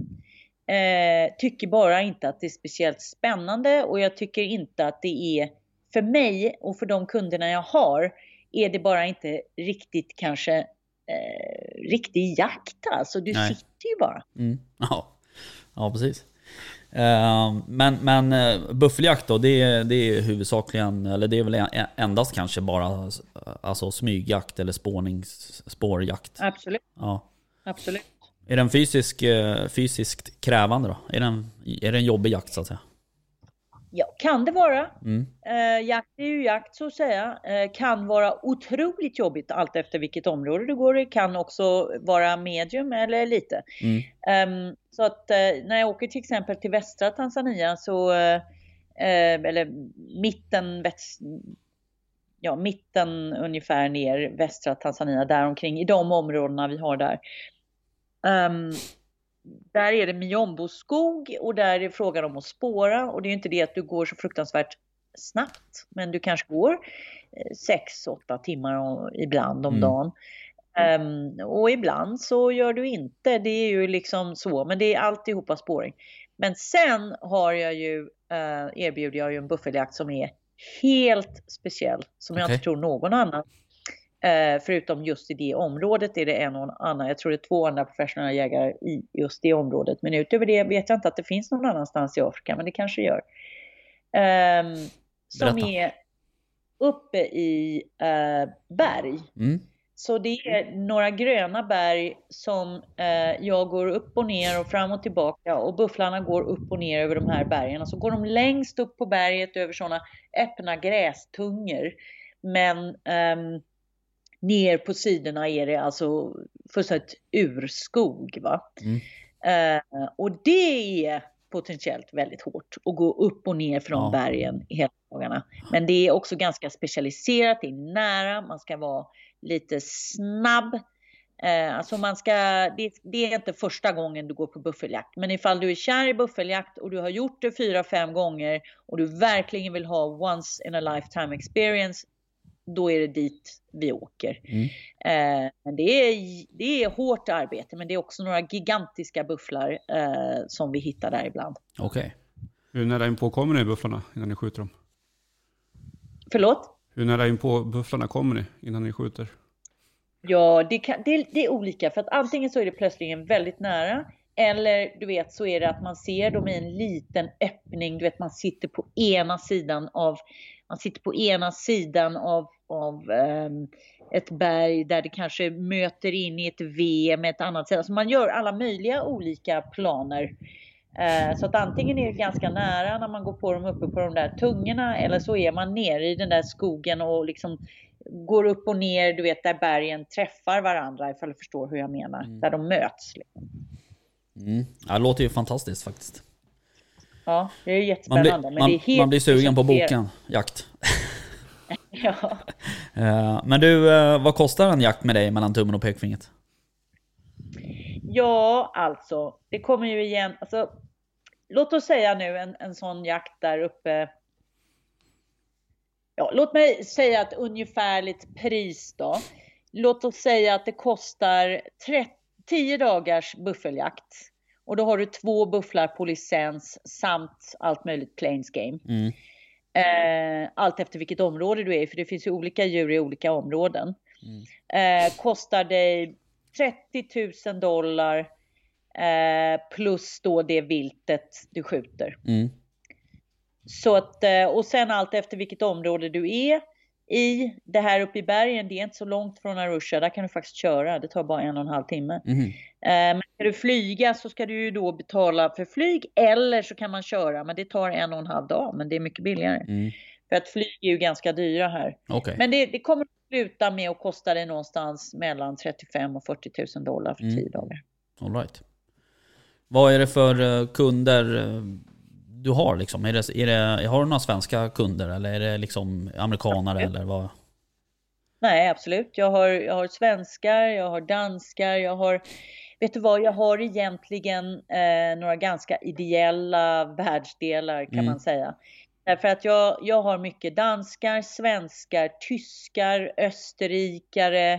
eh, tycker bara inte att det är speciellt spännande och jag tycker inte att det är för mig och för de kunderna jag har är det bara inte riktigt kanske eh, riktig jakt alltså. Du Nej. sitter ju bara. Mm. Ja. ja, precis. Eh, Men, men eh, buffeljakt då, det är, det är huvudsakligen, eller det är väl en- endast kanske bara alltså smygjakt eller spårnings, spårjakt. Absolut, Ja. absolut. Är den fysisk, eh, fysiskt krävande då? Är den, är det en jobbig jakt så att säga? Ja, kan det vara. Mm. Eh, jakt är ju jakt så att säga. Eh, kan vara otroligt jobbigt allt efter vilket område du går i. Kan också vara medium eller lite. Mm. Ehm, så att eh, när jag åker till exempel till västra Tanzania så, eh, eh, eller mitten, väst, ja, mitten ungefär ner västra Tanzania, däromkring i de områdena vi har där. Ehm, där är det Miombo-skog och där är det frågan om att spåra och det är inte det att du går så fruktansvärt snabbt, men du kanske går 6-8 timmar och- ibland om Mm. dagen. Ehm, och ibland så gör du inte, det är ju liksom så, men det är alltihopa spåring. Men sen har jag ju, eh, erbjuder jag ju en buffeljakt som är helt speciell, som jag Okej. inte tror någon annan Eh, förutom just i det området är det en och annan, jag tror det är två andra professionella jägare i just det området. Men utöver det vet jag inte att det finns någon annanstans i Afrika, men det kanske gör. Ehm, som Berätta. är uppe i eh, berg. Mm. Så det är några gröna berg som eh, jag går upp och ner och fram och tillbaka och bufflarna går upp och ner över de här bergen. Och så går de längst upp på berget över sådana öppna grästungor. Men ehm, ner på sidorna är det alltså fullständigt urskog. Va? Mm. Eh, och det är potentiellt väldigt hårt att gå upp och ner från Ja. bergen hela dagarna. Men det är också ganska specialiserat, det är nära, man ska vara lite snabb. Eh, alltså man ska, det, det är inte första gången du går på buffeljakt, men ifall du är kär i buffeljakt och du har gjort det fyra, fem gånger och du verkligen vill ha once in a lifetime experience, då är det dit vi åker. Mm. Eh, men det är, det är hårt arbete, men det är också några gigantiska bufflar eh, som vi hittar där ibland. Okej. Hur nära inpå kommer ni bufflarna innan ni skjuter dem? Förlåt? Hur nära inpå bufflarna kommer ni innan ni skjuter? Ja, det, kan, det, det är olika för att antingen så är det plötsligen väldigt nära eller du vet så är det att man ser dem i en liten öppning. Du vet man sitter på ena sidan av man sitter på ena sidan av, av ehm, ett berg där det kanske möter in i ett V med ett annat sätt. Alltså man gör alla möjliga olika planer. Eh, så att antingen är det ganska nära när man går på dem uppe på de där tungorna eller så är man nere i den där skogen och liksom går upp och ner, du vet där bergen träffar varandra ifall du förstår hur jag menar. Där de möts. Liksom. Mm. Ja, det låter ju fantastiskt faktiskt. Ja, det är Man jättespännande. blir, men man, det är helt man blir sugen på boken, jakt. Ja. Eh, Men du, eh, vad kostar en jakt med dig mellan tummen och pekfingret? ja, alltså, det kommer ju igen. Alltså, låt oss säga nu en, en sån jakt där uppe. Ja, låt mig säga ett ungefärligt pris då. Låt oss säga att det kostar 30, 10 dagars buffeljakt. Och då har du två bufflar på licens samt allt möjligt plains game. Mm. Eh, allt efter vilket område du är för det finns ju olika djur i olika områden. Eh, kostar dig 30 000 dollar eh, plus då det viltet du skjuter. Mm. Så att, eh, och sen allt efter vilket område du är i. Det här uppe i bergen, det är inte så långt från Arusha. Där kan du faktiskt köra. Det tar bara en och en halv timme. Mhm. Eh, Men ska du flyga så ska du ju då betala för flyg eller så kan man köra. Men det tar en och en halv dag. Men det är mycket billigare. Mm. För att flyg är ju ganska dyra här. Okej. Men det, det kommer att sluta med att kosta dig någonstans mellan 35 och 40 000 dollar för Mm. 10 dagar. All right. Vad är det för eh, kunder eh, du har liksom? Är det, är det, har du några svenska kunder eller är det liksom amerikanare eller vad? Nej, absolut. Jag har, jag har svenskar, jag har danskar, jag har... Vet du vad, jag har egentligen eh, några ganska ideella världsdelar kan Mm. man säga. Därför att jag, jag har mycket danskar, svenskar, tyskar, österrikare.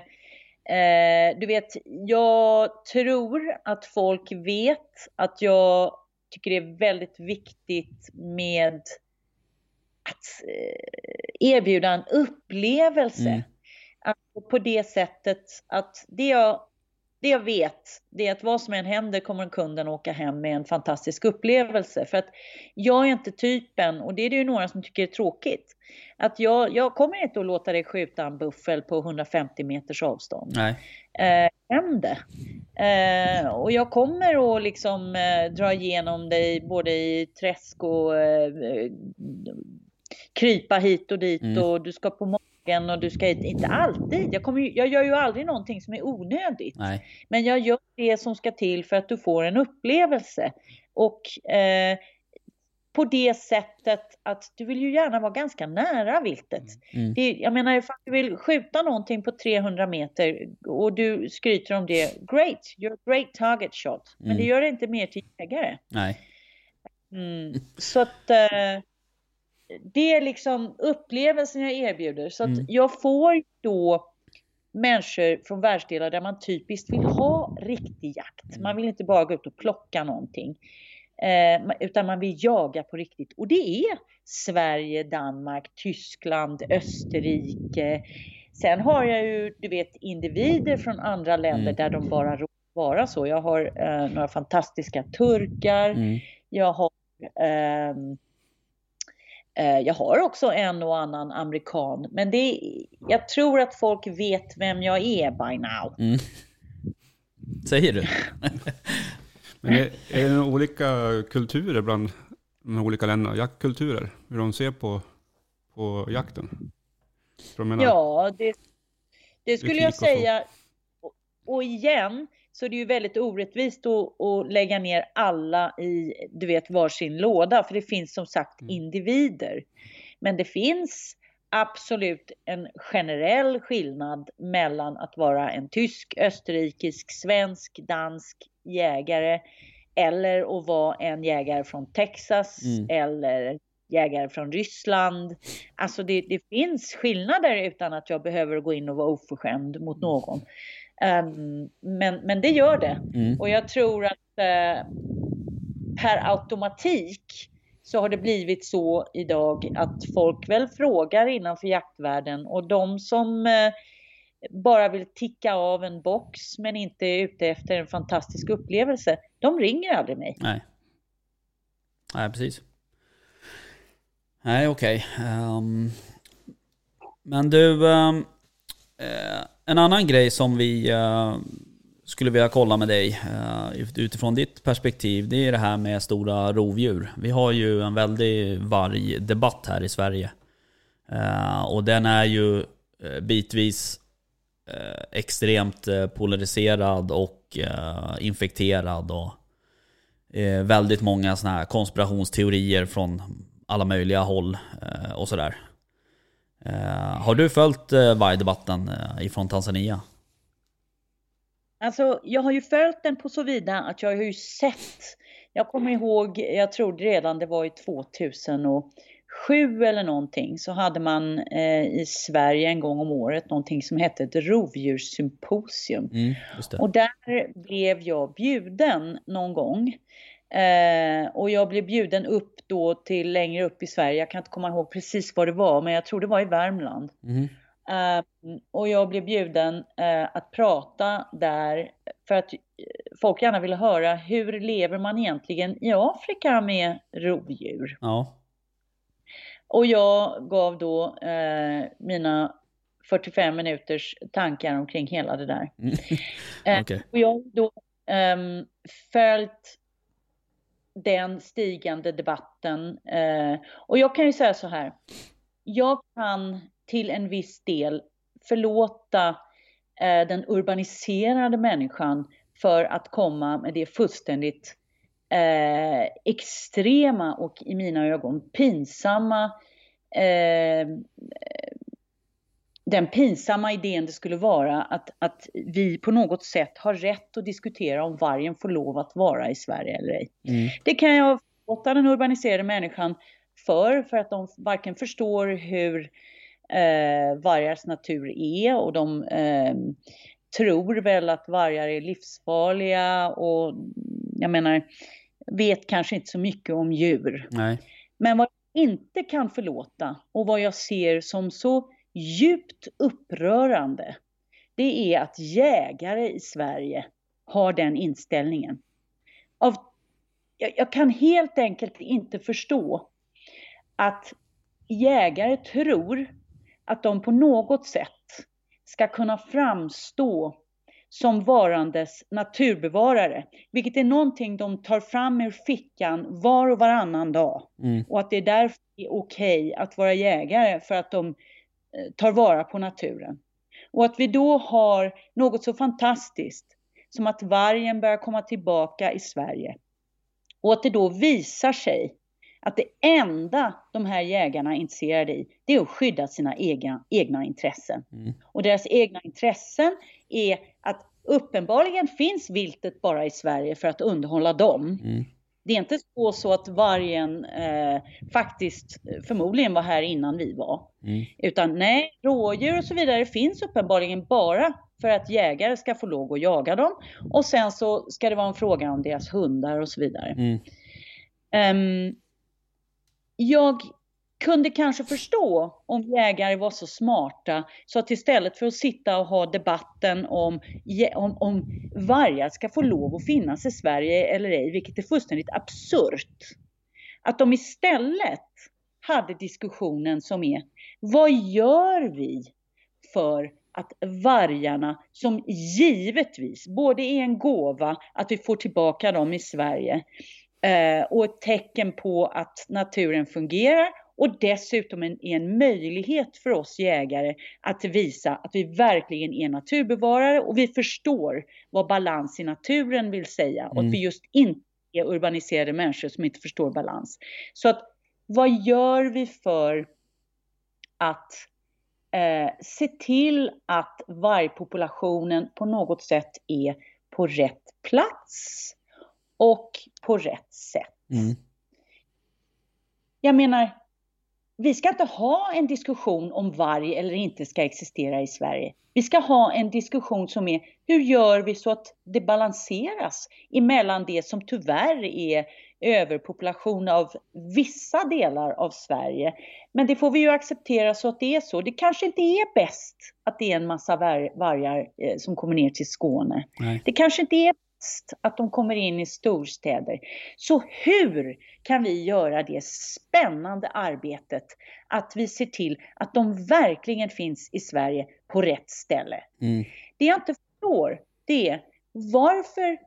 Eh, du vet, jag tror att folk vet att jag tycker det är väldigt viktigt med att eh, erbjuda en upplevelse. Mm. Att på det sättet att det jag, det jag vet, det är att vad som än händer kommer kunden åka hem med en fantastisk upplevelse. För att jag är inte typen, och det är det ju några som tycker är tråkigt, att jag, jag kommer inte att låta dig skjuta en buffel på 150 meters avstånd. Nej. Eh, händer. Eh, och jag kommer att liksom eh, dra igenom dig både i träsk och eh, krypa hit och dit Mm. och du ska på magen och du ska inte alltid. Jag, kommer, ju- jag gör ju aldrig någonting som är onödigt. Nej. Men jag gör det som ska till för att du får en upplevelse. Och eh, på det sättet att du vill ju gärna vara ganska nära viltet. Mm. Det, jag menar ifall du vill skjuta någonting på 300 meter och du skryter om det. Great, you're a great target shot. Men Mm. det gör det inte mer till jägare. Nej. Mm. Så att eh, det är liksom upplevelsen jag erbjuder. Så att Mm. jag får då människor från världsdelar där man typiskt vill ha riktig jakt. Man vill inte bara gå ut och plocka någonting. Eh, utan man vill jaga på riktigt. Och det är Sverige, Danmark, Tyskland, Österrike. Sen har jag ju, du vet, individer från andra länder Mm. där de bara råkar vara så. Jag har eh, några fantastiska turkar. Mm. Jag har, eh, jag har också en och annan amerikan. Men det, jag tror att folk vet vem jag är by now. Mm. Säger du? Men är, är det olika kulturer bland de olika länderna? Jaktkulturer? Hur de ser på, på jakten? Menar, Ja, det, det skulle Etik jag säga. Och, och igen så är det ju väldigt orättvist att, att lägga ner alla i, du vet, varsin låda. För det finns som sagt Mm. individer. Men det finns absolut en generell skillnad mellan att vara en tysk, österrikisk, svensk, dansk jägare eller att vara en jägare från Texas Mm. eller jägare från Ryssland. Alltså det, det finns skillnader utan att jag behöver gå in och vara oförskämd mot någon. Ehm, men, men det gör det. Mm. Och jag tror att eh, per automatik så har det blivit så idag att folk väl frågar innanför jaktvärlden och de som eh, bara vill ticka av en box men inte är ute efter en fantastisk upplevelse, de ringer aldrig mig. Nej. Nej, precis. Nej, okej. Ehm, men du, ehm, eh, en annan grej som vi eh, skulle vilja kolla med dig eh, utifrån ditt perspektiv, det är det här med stora rovdjur. Vi har ju en väldig vargdebatt här i Sverige. Eh, och den är ju bitvis extremt polariserad och infekterad och väldigt många såna här konspirationsteorier från alla möjliga håll och sådär. Eh, har du följt eh, vargdebatten eh, ifrån Tanzania? Alltså, jag har ju följt den på så vida att jag har ju sett, jag kommer ihåg, jag tror redan det var i 2007 eller någonting, så hade man eh, i Sverige en gång om året någonting som hette ett rovdjurssymposium. Mm. Och där blev jag bjuden någon gång. Eh, och jag blev bjuden upp då till längre upp i Sverige. Jag kan inte komma ihåg precis vad det var, men jag tror det var i Värmland. Mhm. Eh, och jag blev bjuden eh, att prata där för att eh, folk gärna ville höra hur lever man egentligen i Afrika med rovdjur? Ja. Och jag gav då eh, mina 45 minuters tankar omkring hela det där. Mm. Eh, Okej. Och jag har då ehm, följt den stigande debatten. Eh, och jag kan ju säga så här. Jag kan till en viss del förlåta eh, den urbaniserade människan för att komma med det fullständigt eh, extrema och i mina ögon pinsamma eh, den pinsamma idén det skulle vara att, att vi på något sätt har rätt att diskutera om vargen får lov att vara i Sverige eller ej. Mm. Det kan jag förlåta den urbaniserade människan för, för att de varken förstår hur eh, vargars natur är och de eh, tror väl att vargar är livsfarliga och jag menar vet kanske inte så mycket om djur. Nej. Men vad jag inte kan förlåta och vad jag ser som så djupt upprörande, det är att jägare i Sverige har den inställningen. Av, jag, jag kan helt enkelt inte förstå att jägare tror att de på något sätt ska kunna framstå som varandes naturbevarare, vilket är någonting de tar fram ur fickan var och varannan dag. Mm. Och att det är därför det är okej okay att vara jägare för att de tar vara på naturen. Och att vi då har något så fantastiskt som att vargen börjar komma tillbaka i Sverige. Och att det då visar sig att det enda de här jägarna är intresserade i, det är att skydda sina egna, egna intressen. Mm. Och deras egna intressen är att uppenbarligen finns viltet bara i Sverige för att underhålla dem. Mm. Det är inte så, så att vargen eh, faktiskt förmodligen var här innan vi var. Mm. Utan nej, rådjur och så vidare finns uppenbarligen bara för att jägare ska få lov att jaga dem. Och sen så ska det vara en fråga om deras hundar och så vidare. Mm. Um, jag kunde kanske förstå om jägare var så smarta så att istället för att sitta och ha debatten om, om, om vargar ska få lov att finnas i Sverige eller ej, vilket är fullständigt absurt. Att de istället hade diskussionen som är, vad gör vi för att vargarna, som givetvis både är en gåva att vi får tillbaka dem i Sverige eh, och ett tecken på att naturen fungerar och dessutom en, en möjlighet för oss jägare att visa att vi verkligen är naturbevarare och vi förstår vad balans i naturen vill säga och mm. att vi just inte är urbaniserade människor som inte förstår balans. Så att vad gör vi för att eh, se till att vargpopulationen på något sätt är på rätt plats och på rätt sätt? Mm. Jag menar, vi ska inte ha en diskussion om varg eller inte ska existera i Sverige. Vi ska ha en diskussion som är hur gör vi så att det balanseras emellan det som tyvärr är överpopulation av vissa delar av Sverige. Men det får vi ju acceptera så att det är så. Det kanske inte är bäst att det är en massa vargar eh, som kommer ner till Skåne. Nej. Det kanske inte är att de kommer in i storstäder. Så hur kan vi göra det spännande arbetet att vi ser till att de verkligen finns i Sverige på rätt ställe? Mm. Det jag inte förstår, det är varför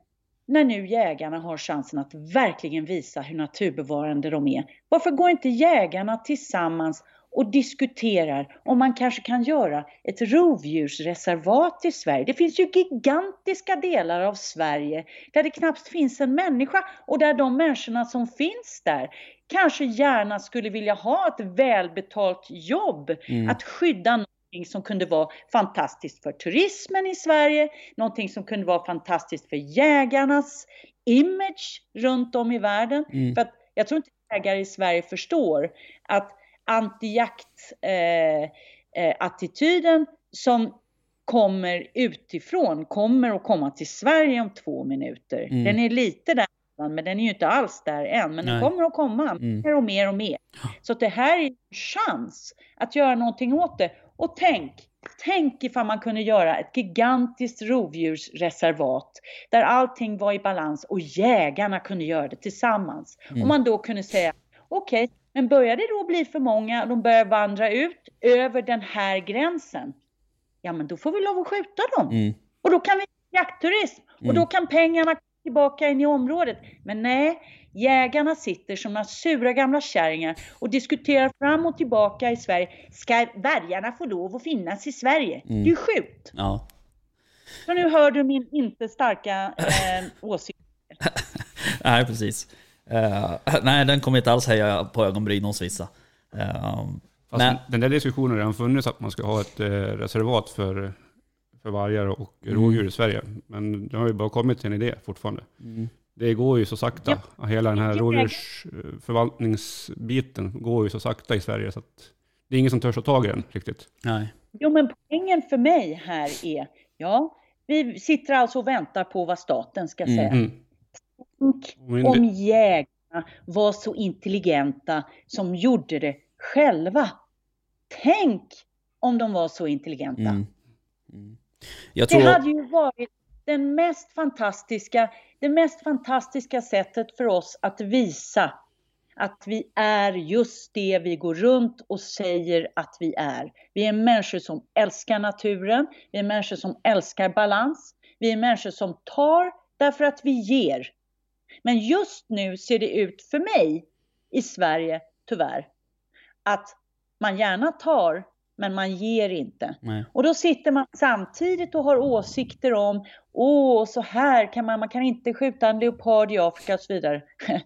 när nu jägarna har chansen att verkligen visa hur naturbevarande de är, varför går inte jägarna tillsammans och diskuterar om man kanske kan göra ett rovdjursreservat i Sverige. Det finns ju gigantiska delar av Sverige där det knappt finns en människa och där de människorna som finns där kanske gärna skulle vilja ha ett välbetalt jobb mm. att skydda någonting som kunde vara fantastiskt för turismen i Sverige, någonting som kunde vara fantastiskt för jägarnas image runt om i världen. Mm. För att jag tror inte jägare i Sverige förstår att anti-jakt-attityden eh, eh, som kommer utifrån kommer att komma till Sverige om två minuter. Mm. Den är lite där men den är ju inte alls där än. Men Nej. den kommer att komma mm. mer och mer och mer. Så det här är en chans att göra någonting åt det. Och tänk, tänk ifall man kunde göra ett gigantiskt rovdjursreservat där allting var i balans och jägarna kunde göra det tillsammans. Mm. Och man då kunde säga, okej, okay, men börjar det då bli för många, de börjar vandra ut över den här gränsen, ja men då får vi lov att skjuta dem. Mm. Och då kan vi jaktturism och då mm. kan pengarna komma tillbaka in i området. Men nej, jägarna sitter som några sura gamla kärringar och diskuterar fram och tillbaka i Sverige. Ska vargarna få lov att finnas i Sverige? Mm. Det är ju sjukt. Ja. Så nu hör du min inte starka eh, åsikt. nej, precis. Uh, nej, den kommer inte alls höja på ögonbryn hos vissa. Uh, men... Den där diskussionen har redan funnits att man ska ha ett uh, reservat för, för vargar och mm. rådjur i Sverige. Men det har ju bara kommit till en idé fortfarande. Mm. Det går ju så sakta. Ja. Hela den här rådjursförvaltningsbiten går ju så sakta i Sverige. Så att det är ingen som törs ta tag i den riktigt. Nej. Jo, men poängen för mig här är, ja, vi sitter alltså och väntar på vad staten ska säga. Mm. Tänk om jägarna var så intelligenta som gjorde det själva. Tänk om de var så intelligenta. Mm. Mm. Tror... Det hade ju varit den mest fantastiska, det mest fantastiska sättet för oss att visa att vi är just det vi går runt och säger att vi är. Vi är människor som älskar naturen, vi är människor som älskar balans, Vi är människor som tar därför att vi ger. Men just nu ser det ut för mig i Sverige, tyvärr, att man gärna tar, men man ger inte. Nej. Och då sitter man samtidigt och har åsikter om, åh, så här kan man, man kan inte skjuta en leopard i Afrika och så vidare.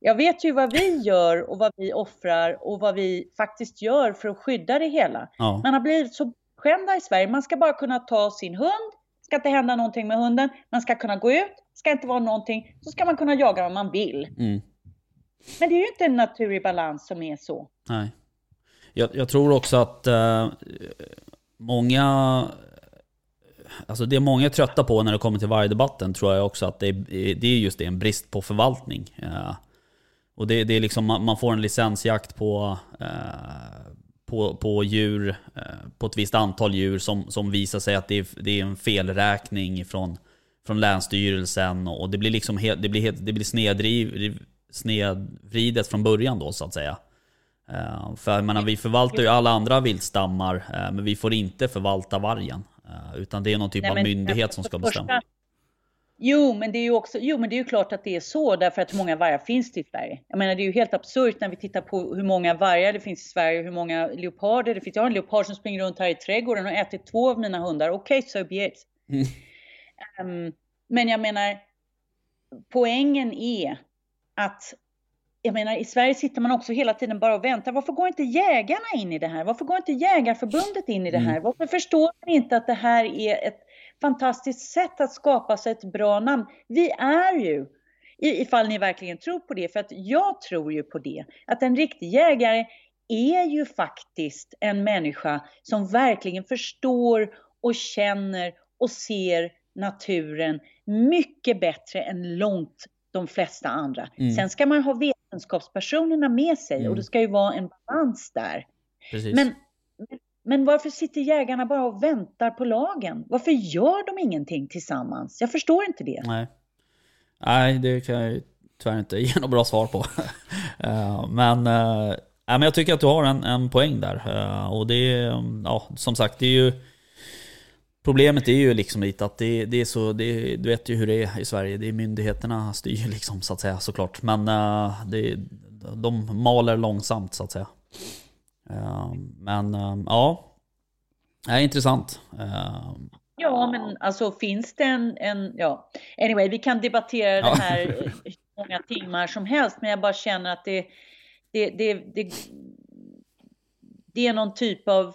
Jag vet ju vad vi gör och vad vi offrar och vad vi faktiskt gör för att skydda det hela. Ja. Man har blivit så skämda i Sverige. Man ska bara kunna ta sin hund, ska inte hända någonting med hunden, man ska kunna gå ut, ska inte vara någonting, så ska man kunna jaga om man vill. Mm. Men det är ju inte en naturlig balans som är så. Nej. Jag, jag tror också att eh, många... Alltså det många är trötta på när det kommer till vargdebatten tror jag också att det är, det är just det, en brist på förvaltning. Eh, och det, det är liksom, man man får en licensjakt på, eh, på, på djur, eh, på ett visst antal djur som, som visar sig att det är, det är en felräkning från, från Länsstyrelsen och det blir liksom helt, det blir, helt, det blir snedriv, snedvridet från början då så att säga. Eh, för jag menar, vi förvaltar ju alla andra viltstammar, eh, men vi får inte förvalta vargen. Eh, utan det är någon typ Nej, av myndighet som ska första- bestämma. Jo, men det är ju också, jo, men det är ju klart att det är så därför att hur många vargar finns det i Sverige? Jag menar, det är ju helt absurt när vi tittar på hur många vargar det finns i Sverige, hur många leoparder det finns. Jag har en leopard som springer runt här i trädgården och ätit två av mina hundar. Okej, so be it. Mm. Ehm, men jag menar, poängen är att jag menar, i Sverige sitter man också hela tiden bara och väntar. Varför går inte jägarna in i det här? Varför går inte Jägarförbundet in i det här? Varför förstår man inte att det här är ett fantastiskt sätt att skapa sig ett bra namn? Vi är ju, ifall ni verkligen tror på det, för att jag tror ju på det, att en riktig jägare är ju faktiskt en människa som verkligen förstår och känner och ser naturen mycket bättre än långt de flesta andra. Mm. Sen ska man ha vetenskapspersonerna med sig Mm. och det ska ju vara en balans där. Precis. Men, men varför sitter jägarna bara och väntar på lagen? Varför gör de ingenting tillsammans? Jag förstår inte det. Nej. Nej, det kan jag tyvärr inte ge något bra svar på. Eh, men, eh, men jag tycker att du har en, en poäng där. Eh, och det är, ja, som sagt, det är ju... Problemet är ju liksom lite att det, det är så, det, du vet ju hur det är i Sverige. Det är myndigheterna styr liksom så att säga såklart. Men eh, det, de maler långsamt så att säga. Eh, men eh, ja, det är intressant. Ja, men alltså finns det en, en ja. Anyway, vi kan debattera Ja. det här hur många timmar som helst, men jag bara känner att det, det, det, det, det är någon typ av,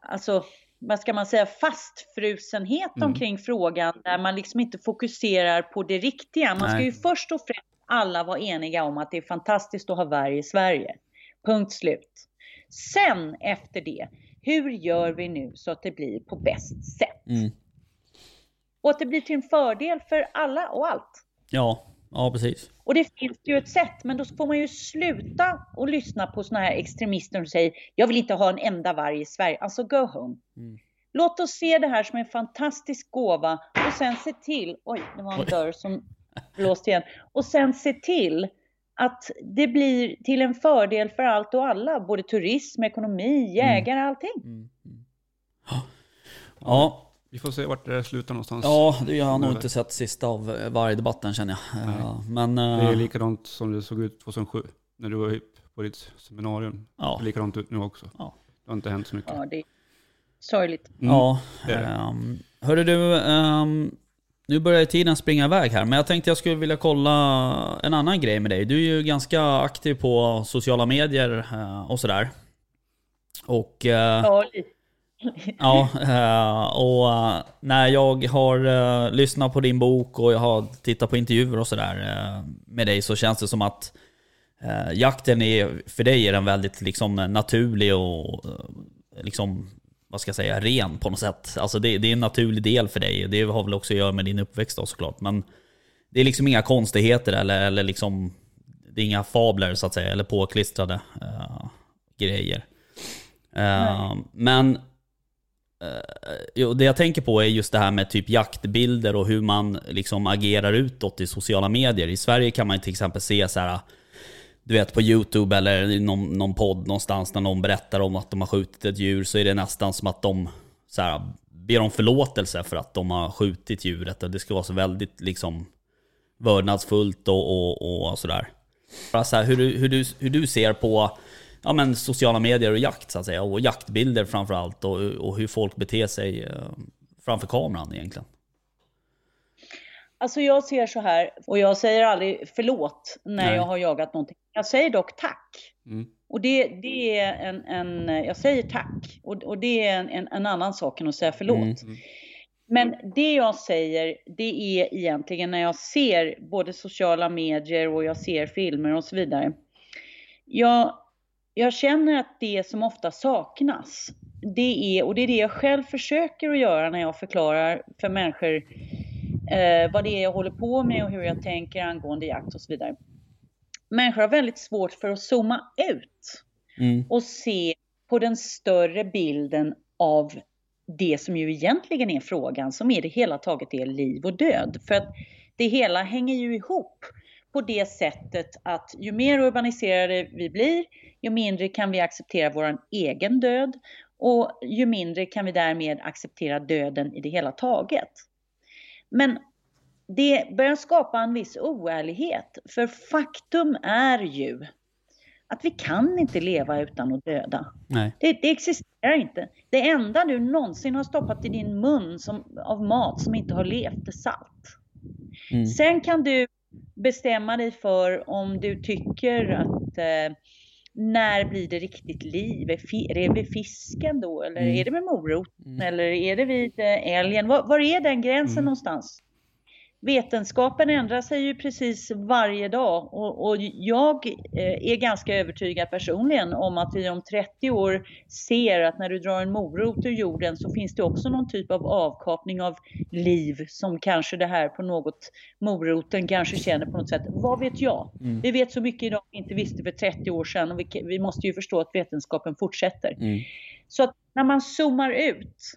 alltså vad ska man säga, fastfrusenhet Mm. omkring frågan där man liksom inte fokuserar på det riktiga. Man ska Nej. ju först och främst alla vara eniga om att det är fantastiskt att ha varg i Sverige. Punkt slut. Sen efter det, hur gör vi nu så att det blir på bäst sätt? mm. Och att det blir till en fördel för alla och allt. Ja, ja precis. Och det finns ju ett sätt, men då får man ju sluta och lyssna på såna här extremister som säger jag vill inte ha en enda varg i Sverige. Alltså go home. Mm. Låt oss se det här som en fantastisk gåva och sen se till, oj det var en Oj. dörr som blåste igen. Och sen se till att det blir till en fördel för allt och alla, både turism, ekonomi, jägare, allting. Mm. Mm. Ja, Vi får se vart det slutar någonstans. ja, det jag har nog inte sett sista av eh, vargdebatten känner jag. Eh, Men... Det eh, är likadant som det såg ut 2007 när du var på ditt seminarium. Ja. Det ser likadant ut nu också. Ja. Det har inte hänt så mycket. Ja, det är sorgligt. Mm. Ja. det är det. Um, hörru du, ehm, nu börjar tiden springa iväg här, men jag tänkte jag skulle vilja kolla en annan grej med dig. Du är ju ganska aktiv på sociala medier eh, och sådär. Och... Ja, lite. Ja, eh, och när jag har eh, lyssnat på din bok och jag har tittat på intervjuer och sådär eh, med dig så känns det som att jakten är, för dig är den väldigt liksom naturlig och liksom, vad ska jag säga, ren på något sätt. Alltså det, det är en naturlig del för dig. Det har väl också att göra med din uppväxt då såklart. Men det är liksom inga konstigheter eller, eller liksom, det är inga fabler så att säga, eller påklistrade eh, grejer. Eh, men Eh, det jag tänker på är just det här med typ jaktbilder och hur man liksom agerar utåt i sociala medier. I Sverige kan man ju till exempel se så här, du vet på YouTube eller i någon, någon podd någonstans när någon berättar om att de har skjutit ett djur så är det nästan som att de så här, ber om förlåtelse för att de har skjutit djuret och det ska vara så väldigt liksom vördnadsfullt och, och, och sådär. Så här, hur, hur, du, hur du ser på ja, men sociala medier och jakt så att säga, och jaktbilder framförallt och, och hur folk beter sig eh, framför kameran egentligen. Alltså jag ser så här, och jag säger aldrig förlåt när Nej. jag har jagat någonting. Jag säger dock tack. Mm. Och det, det är en, en, jag säger tack. Och, och det är en, en, en annan sak än att säga förlåt. Mm. Men det jag säger, det är egentligen när jag ser både sociala medier och jag ser filmer och så vidare. Jag, jag känner att det som ofta saknas, det är, och det är det jag själv försöker att göra när jag förklarar för människor eh, vad det är jag håller på med och hur jag tänker angående jakt och så vidare. Människor har väldigt svårt för att zooma ut Mm. och se på den större bilden av det som ju egentligen är frågan, som i det hela taget är liv och död. För att det hela hänger ju ihop på det sättet att ju mer urbaniserade vi blir, ju mindre kan vi acceptera vår egen död och ju mindre kan vi därmed acceptera döden i det hela taget. Men det börjar skapa en viss oärlighet, för faktum är ju att vi kan inte leva utan att döda. Nej. Det, det existerar inte. Det enda du någonsin har stoppat i din mun som, av mat som inte har levt är salt. Mm. Sen kan du bestämma dig för om du tycker att eh, när blir det riktigt liv? Är, det vid fisken då? Eller Mm. är det med morot? Mm. Eller är det vid eh, älgen? Var, var är den gränsen Mm. någonstans? Vetenskapen ändrar sig ju precis varje dag och, och jag eh, är ganska övertygad personligen om att vi om 30 år ser att när du drar en morot ur jorden så finns det också någon typ av avkapning av liv som kanske det här på något, moroten kanske känner på något sätt. Vad vet jag? Mm. Vi vet så mycket idag vi inte visste för 30 år sedan och vi, vi måste ju förstå att vetenskapen fortsätter. Mm. Så att när man zoomar ut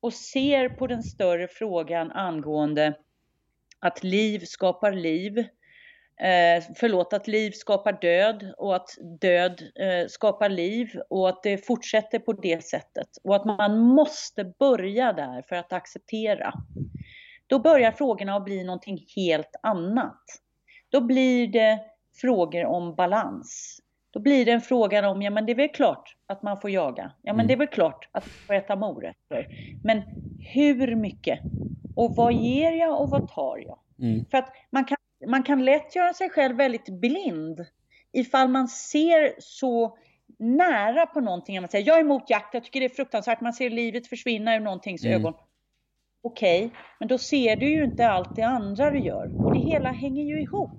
och ser på den större frågan angående att liv skapar liv, eh, förlåt, att liv skapar död och att död eh, skapar liv och att det fortsätter på det sättet och att man måste börja där för att acceptera. Då börjar frågorna att bli någonting helt annat. Då blir det frågor om balans. Då blir det en fråga om, ja men det är väl klart att man får jaga. Ja men Mm. det är väl klart att man får äta morötter. Men hur mycket? Och vad ger jag och vad tar jag? Mm. För att man kan, man kan lätt göra sig själv väldigt blind ifall man ser så nära på någonting. Man säger, jag är emot jakt, jag tycker det är fruktansvärt, man ser livet försvinna ur någontings Mm. ögon. Okej, men då ser du ju inte allt det andra du gör. Och det hela hänger ju ihop.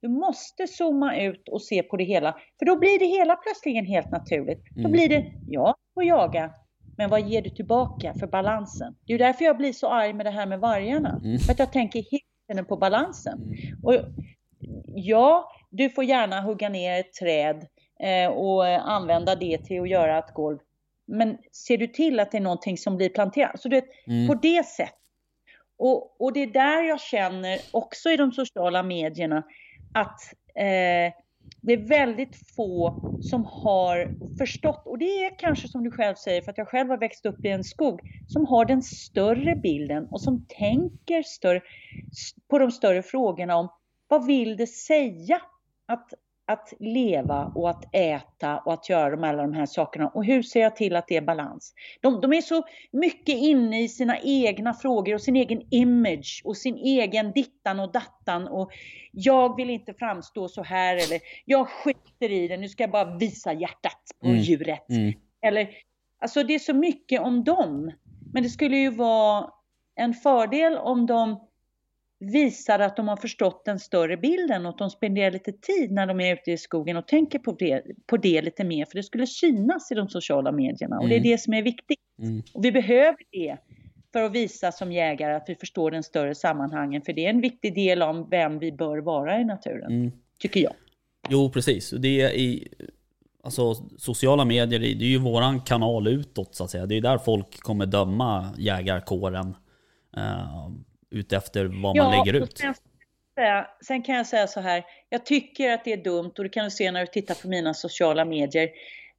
Du måste zooma ut och se på det hela. För då blir det hela plötsligen helt naturligt. Då Mm. blir det, ja, får jaga. Men vad ger du tillbaka för balansen? Det är ju därför jag blir så arg med det här med vargarna. Mm. För att jag tänker hela tiden på balansen. Mm. Och ja, du får gärna hugga ner ett träd eh, och använda det till att göra ett golv. Men ser du till att det är någonting som blir planterat? Så du vet, Mm. på det sättet. Och, och det är där jag känner också i de sociala medierna att eh, det är väldigt få som har förstått, och det är kanske som du själv säger, för att jag själv har växt upp i en skog, som har den större bilden och som tänker större, på de större frågorna om vad vill det säga att, att leva och att äta och att göra de, alla de här sakerna och hur ser jag till att det är balans? De, de är så mycket inne i sina egna frågor och sin egen image och sin egen dittan och dattan och jag vill inte framstå så här eller jag skiter i det, nu ska jag bara visa hjärtat på Mm. djuret. Mm. Eller, alltså det är så mycket om dem. Men det skulle ju vara en fördel om de visar att de har förstått den större bilden och att de spenderar lite tid när de är ute i skogen och tänker på det, på det lite mer. För det skulle synas i de sociala medierna och det är Mm. det som är viktigt. Mm. Och vi behöver det för att visa som jägare att vi förstår den större sammanhangen. För det är en viktig del om vem vi bör vara i naturen, Mm. tycker jag. Jo, precis. Det är i, alltså, sociala medier, det är ju våran kanal utåt så att säga. Det är där folk kommer döma jägarkåren uh, utefter vad man lägger ut. Sen, sen kan jag säga så här, jag tycker att det är dumt och det kan du se när du tittar på mina sociala medier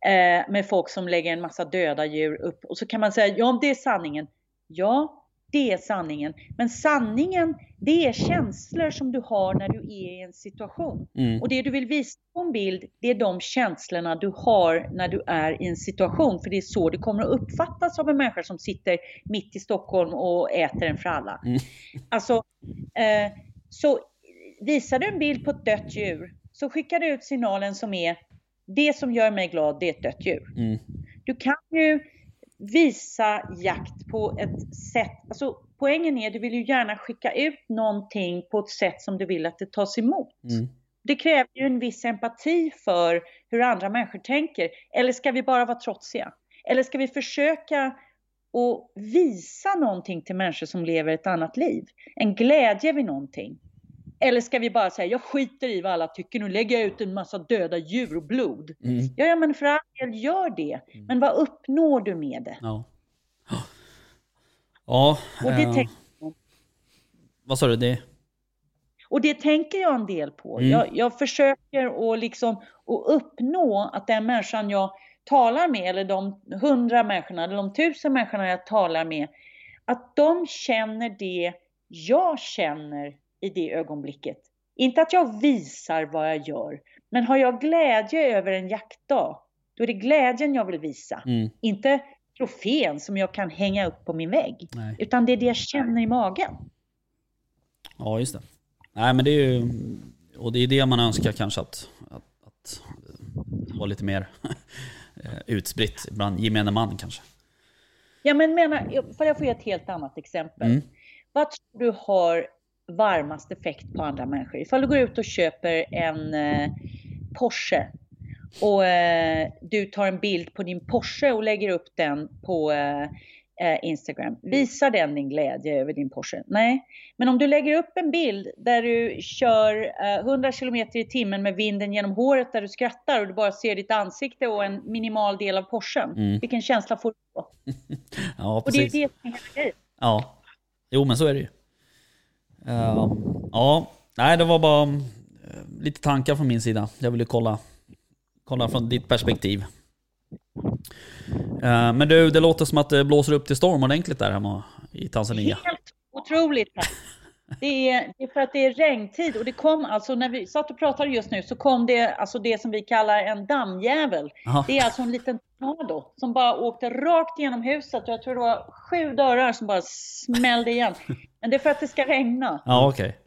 eh, med folk som lägger en massa döda djur upp och så kan man säga, ja det är sanningen. Ja, det är sanningen. Men sanningen, det är känslor som du har när du är i en situation. Mm. Och det du vill visa på en bild, det är de känslorna du har när du är i en situation. För det är så det kommer att uppfattas av en människa som sitter mitt i Stockholm och äter en fralla. Mm. Alltså, eh, så visar du en bild på ett dött djur, så skickar du ut signalen som är det som gör mig glad, det är ett dött djur. Mm. Du kan ju visa jakt på ett sätt, alltså poängen är du vill ju gärna skicka ut någonting på ett sätt som du vill att det tas emot. Mm. Det kräver ju en viss empati för hur andra människor tänker. Eller ska vi bara vara trotsiga? Eller ska vi försöka att visa någonting till människor som lever ett annat liv? En glädje vid någonting. Eller ska vi bara säga, jag skiter i vad alla tycker, nu lägger jag ut en massa döda djur och blod. Mm. Ja, ja men för all del, gör det. Men vad uppnår du med det? Ja. Ja, Och det, eh, tänk, vad sa du? Det? och det tänker jag en del på. Mm. Jag, jag försöker att liksom att uppnå att den människan jag talar med, eller de hundra människorna, eller de tusen människorna jag talar med, att de känner det jag känner i det ögonblicket. Inte att jag visar vad jag gör, men har jag glädje över en jaktdag, då är det glädjen jag vill visa. Mm. Inte trofén som jag kan hänga upp på min vägg, Nej. utan det är det jag känner i magen. Ja, just det. Nej, men det är ju... Och det är det man önskar kanske att... att, att eh, vara lite mer eh, utspritt bland gemene man kanske. Ja, men menar, för jag får ge ett helt annat exempel. Mm. Vad tror du har varmast effekt på andra människor? Ifall du går ut och köper en eh, Porsche och eh, du tar en bild på din Porsche och lägger upp den på eh, eh, Instagram. Visar den din glädje över din Porsche? Nej. Men om du lägger upp en bild där du kör eh, 100 km i timmen med vinden genom håret där du skrattar och du bara ser ditt ansikte och en minimal del av Porschen. Mm. Vilken känsla får du då? Ja, Och det är precis. det som är grejen. Ja. Jo, men så är det ju. Ehm, ja, nej det var bara eh, lite tankar från min sida. Jag ville kolla, kolla från ditt perspektiv. Eh, men du, det låter som att det blåser upp till storm ordentligt där hemma i Tanzania. Helt otroligt. Det är, det är för att det är regntid och det kom alltså när vi satt och pratade just nu så kom det alltså det som vi kallar en dammjävel. Aha. Det är alltså en liten tornado som bara åkte rakt genom huset och jag tror det var sju dörrar som bara smällde igen. Men det är för att det ska regna. Ja, okej.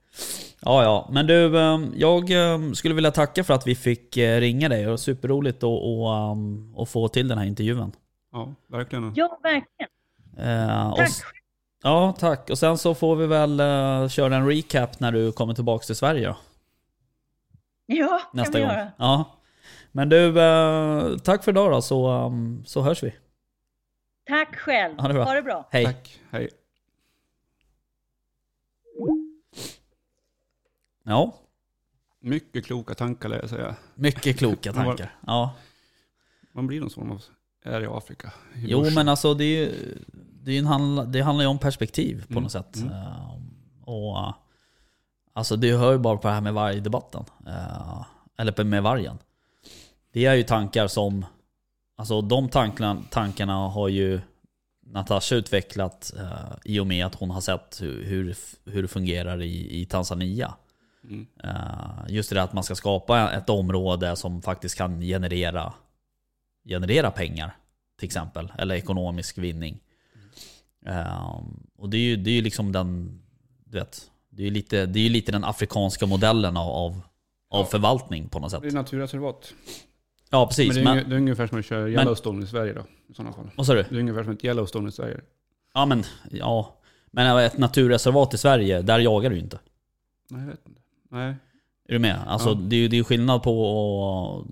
Ja, ja. Men du, ehm, jag ehm, skulle vilja tacka för att vi fick eh, ringa dig. Det var superroligt att, att, ehm, att få till den här intervjun. Ja, verkligen. Ja, verkligen. Eh, och Tack. s- Ja, tack. Och sen så får vi väl eh, köra en recap när du kommer tillbaka till Sverige Ja, kan nästa vi gång. göra. Ja. Men du, eh, tack för idag då, så, så hörs vi. Tack själv. Ha det bra. Ha det bra. Hej. Tack. Hej. Ja, Mycket kloka tankar lär jag säga. mycket kloka tankar. Ja. Man blir någon sån av är i Afrika. i Jo men alltså det, är ju- det, är en handla, det handlar ju om perspektiv på Mm, något sätt. mm. Eh, och eh, Alltså du hör ju bara på det här med vargdebatten. Uh, eller med vargen. Det är ju tankar som... Alltså de tankarna, tankarna har ju Natasha utvecklat eh, i och med att hon har sett hur, hur, hur det fungerar i, i Tanzania. Mm. Just det där att man ska skapa ett område som faktiskt kan generera, generera pengar. Till exempel. Eller ekonomisk vinning. Eh, och det är ju det är ju liksom den, du vet. Det är ju lite, det är ju lite den afrikanska modellen av, av, Ja. förvaltning på något sätt. Det är naturreservat. Ja Men precis. det är, Men, det är ungefär som att köra Yellowstone i Sverige då. I sådana fall. vad sa du? Det är ungefär som ett Yellowstone i Sverige. Ja men, ja. Men ett naturreservat i Sverige, där jagar du ju inte. Nej, jag vet inte. Nej. Är du med? Alltså Ja. det är det är skillnad på och,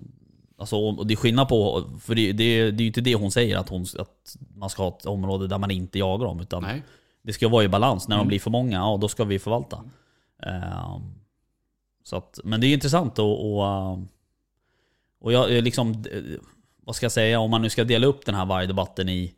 Alltså och det är skillnad på, för det, det, det är ju inte det hon säger att, hon, att man ska ha ett område där man inte jagar dem. Utan Nej. det ska vara i balans. När de Mm. blir för många, ja då ska vi förvalta. Ehm, så att, men det är ju intressant och, och, ehm, och jag jag liksom, eh, vad ska jag säga, om man nu ska dela upp den här vargdebatten i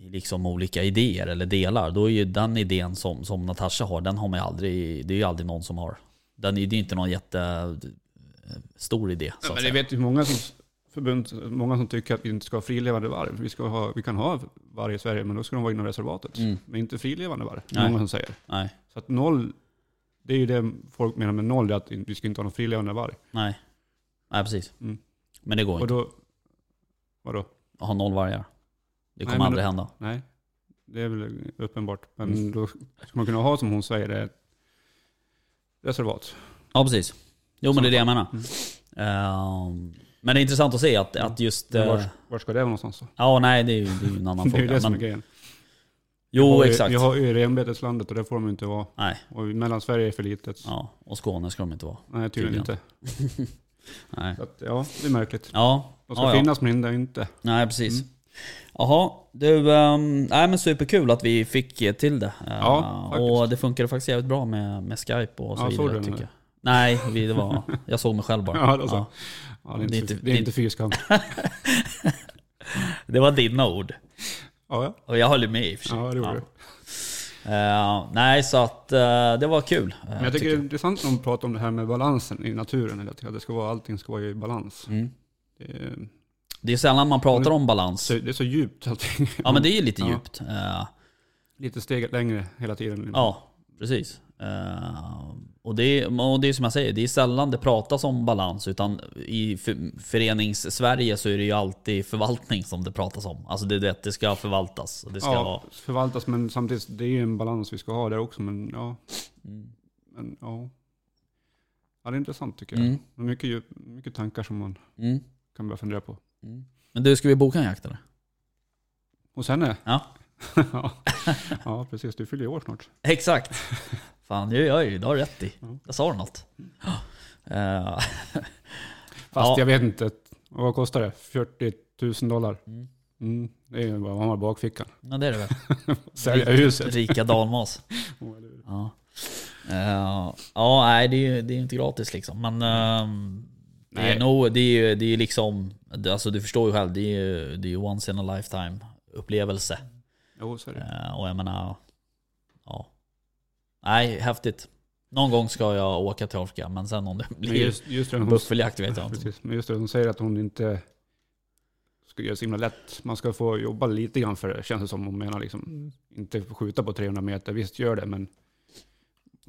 i liksom olika idéer eller delar, då är ju den idén som, som Natasha har, den har man ju aldrig, det är ju aldrig någon som har. Den det är inte någon jättestor idé. Så men säga. vet ju många som förbund, många som tycker att vi inte ska ha frilevande varg. Vi, ska ha, vi kan ha varg i Sverige, men då ska de vara inom reservatet. Mm. Men inte frilevande varg. Nej. Många som säger. Nej, Så att noll, det är ju det folk menar med noll, det är att vi ska inte ha någon frilevande varg. nej. Nej precis. Mm. Men det går Och inte. då, vadå? Ha noll vargar. Det kommer men aldrig då- hända. Nej, det är väl uppenbart. Men Mm. då ska man kunna ha som hon säger, ett reservat. Ja precis. Jo men det är det jag menar. Mm. Ehm, men det är intressant att se att, att just... Men eh, var, var ska det vara någonstans då? ja nej det är ju, det är ju en annan Det är fråga. det som är Men, grejen. Vi jo ju- exakt. Vi har ju renbeteslandet och det får de inte vara. Nej. Och Mellansverige är för litet. Ja, och Skåne ska de inte vara. Nej, tydligen Tydligen. inte. Nej. Så att, ja, det är märkligt. Ja, De ska ja, ja. finnas men inte- inte. Nej precis. Mm. Jaha, du, um, nej men superkul att vi fick till det. Ja, faktiskt. och det funkade faktiskt jävligt bra med, med Skype och så Ja, såg vidare du den tycker. Nej, vi, det var, jag såg mig själv bara. Ja, då så. Ja, det är inte, Det är inte- det är inte fy skam. Det var dina ord. Ja, ja. Och jag håller med i och för sig. ja, det gjorde det. Eh, nej, så att eh, det var kul. eh, Men jag tycker det är intressant när de pratar om det här med balansen i naturen. Att det ska vara, allting ska vara i balans. Mm. Det, Det är sällan man pratar om balans. det är så djupt allting. Ja men det är ju lite Ja. djupt. Eh, Lite steget längre hela tiden. Ja, precis. Eh, och, det och det är som jag säger, det är sällan det pratas om balans. Utan i för, förenings-Sverige så är det ju alltid förvaltning som det pratas om. Alltså det, det, det ska förvaltas. Det ska ja, vara... förvaltas men samtidigt, det är ju en balans vi ska ha där också. Men ja, Mm. men, ja. ja det är intressant tycker jag. Mm. Mycket, mycket tankar som man Mm. kan börja fundera på. Mm. Men du, ska vi boka en jakt eller? Och henne? Ja. ja. ja, precis. Du fyller ju år snart. Exakt. Fan, det gör jag ju. Det har du rätt i. Ja. Jag sa något. Eh, Fast Ja. jag vet inte. Vad kostar det? 40 000 dollar? Mm. Mm, det är ju vad man har i bakfickan. ja, det är det väl. Sälja huset. Rika dalmas. Ja. Eh, ja, nej det är ju det är inte gratis liksom. Men ehm, det är nog, det är ju det är liksom, alltså du förstår ju själv, det är ju det är ju once in a lifetime upplevelse. Jo, så är det. Eh, och jag menar, ja. Nej, häftigt. Någon gång ska jag åka till Afrika, men sen om det Men blir just, just det, hon, buffeljakt vet jag ja, inte. precis. Men just det, hon säger att hon inte ska göra det så himla lätt. Man ska få jobba lite grann för det, känns det som hon menar. Liksom. Inte få skjuta på 300 meter, visst gör det, men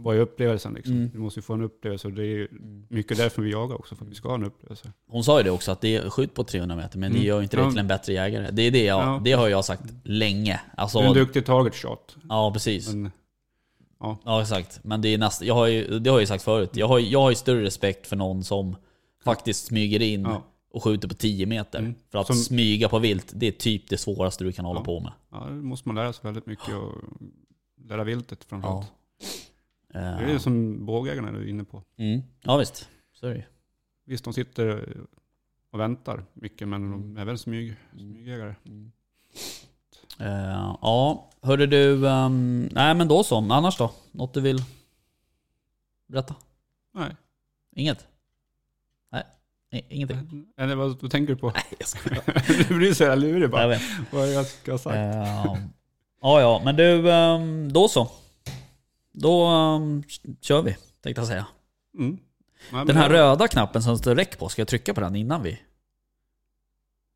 vad är upplevelsen liksom? Mm. Du måste ju få en upplevelse och det är ju mycket därför vi jagar också, för att vi ska ha en upplevelse. Hon sa ju det också, att det är skjut på 300 meter, men det Mm. gör ju inte dig Ja. till en bättre jägare. Det är det jag, Ja. det har jag sagt länge. Alltså, Du är en duktig target shot. ja precis. Men, Ja exakt. Men det är nästan, jag har ju, det har jag ju sagt förut. Jag har, jag har ju större respekt för någon som faktiskt smyger in Ja. och skjuter på 10 meter. Mm. För att Som- smyga på vilt, det är typ det svåraste du kan hålla Ja. på med. ja, det måste man lära sig väldigt mycket och lära viltet framförallt. Ja. Det är Eh, det som bågägarna är inne på. mm. Ja visst, så är det ju. Visst, de sitter och väntar mycket, men de är väl smyg, smygjägare. Eh, ja, hörde du... ehm, nej men då så. Annars då? Något du vill berätta? Nej. Inget? Nej, i- ingenting. Eller vad, vad tänker du på? Nej jag skojar. du blir så jävla lurig Jag bara. vet. Vad jag ska ha sagt? Ehm, ja, ja, men du, ehm, då så. Då ehm, kör vi, tänkte jag säga. Mm. Nej, men Den här det- röda knappen som står räck på, ska jag trycka på den innan vi...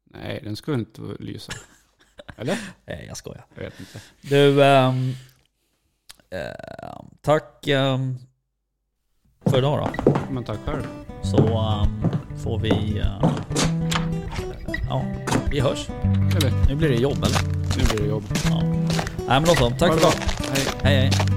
Nej, den ska inte lysa. Eller? Nej, jag skojar. Jag vet inte. Du, ehm, ehm, tack ehm, för idag då. Men tack själv. Så ehm, får vi... ehm, ja, vi hörs. Eller, Nu blir det jobb eller? nu blir det jobb. Ja. Nej men då så, tack för idag. Hej. Hej hej.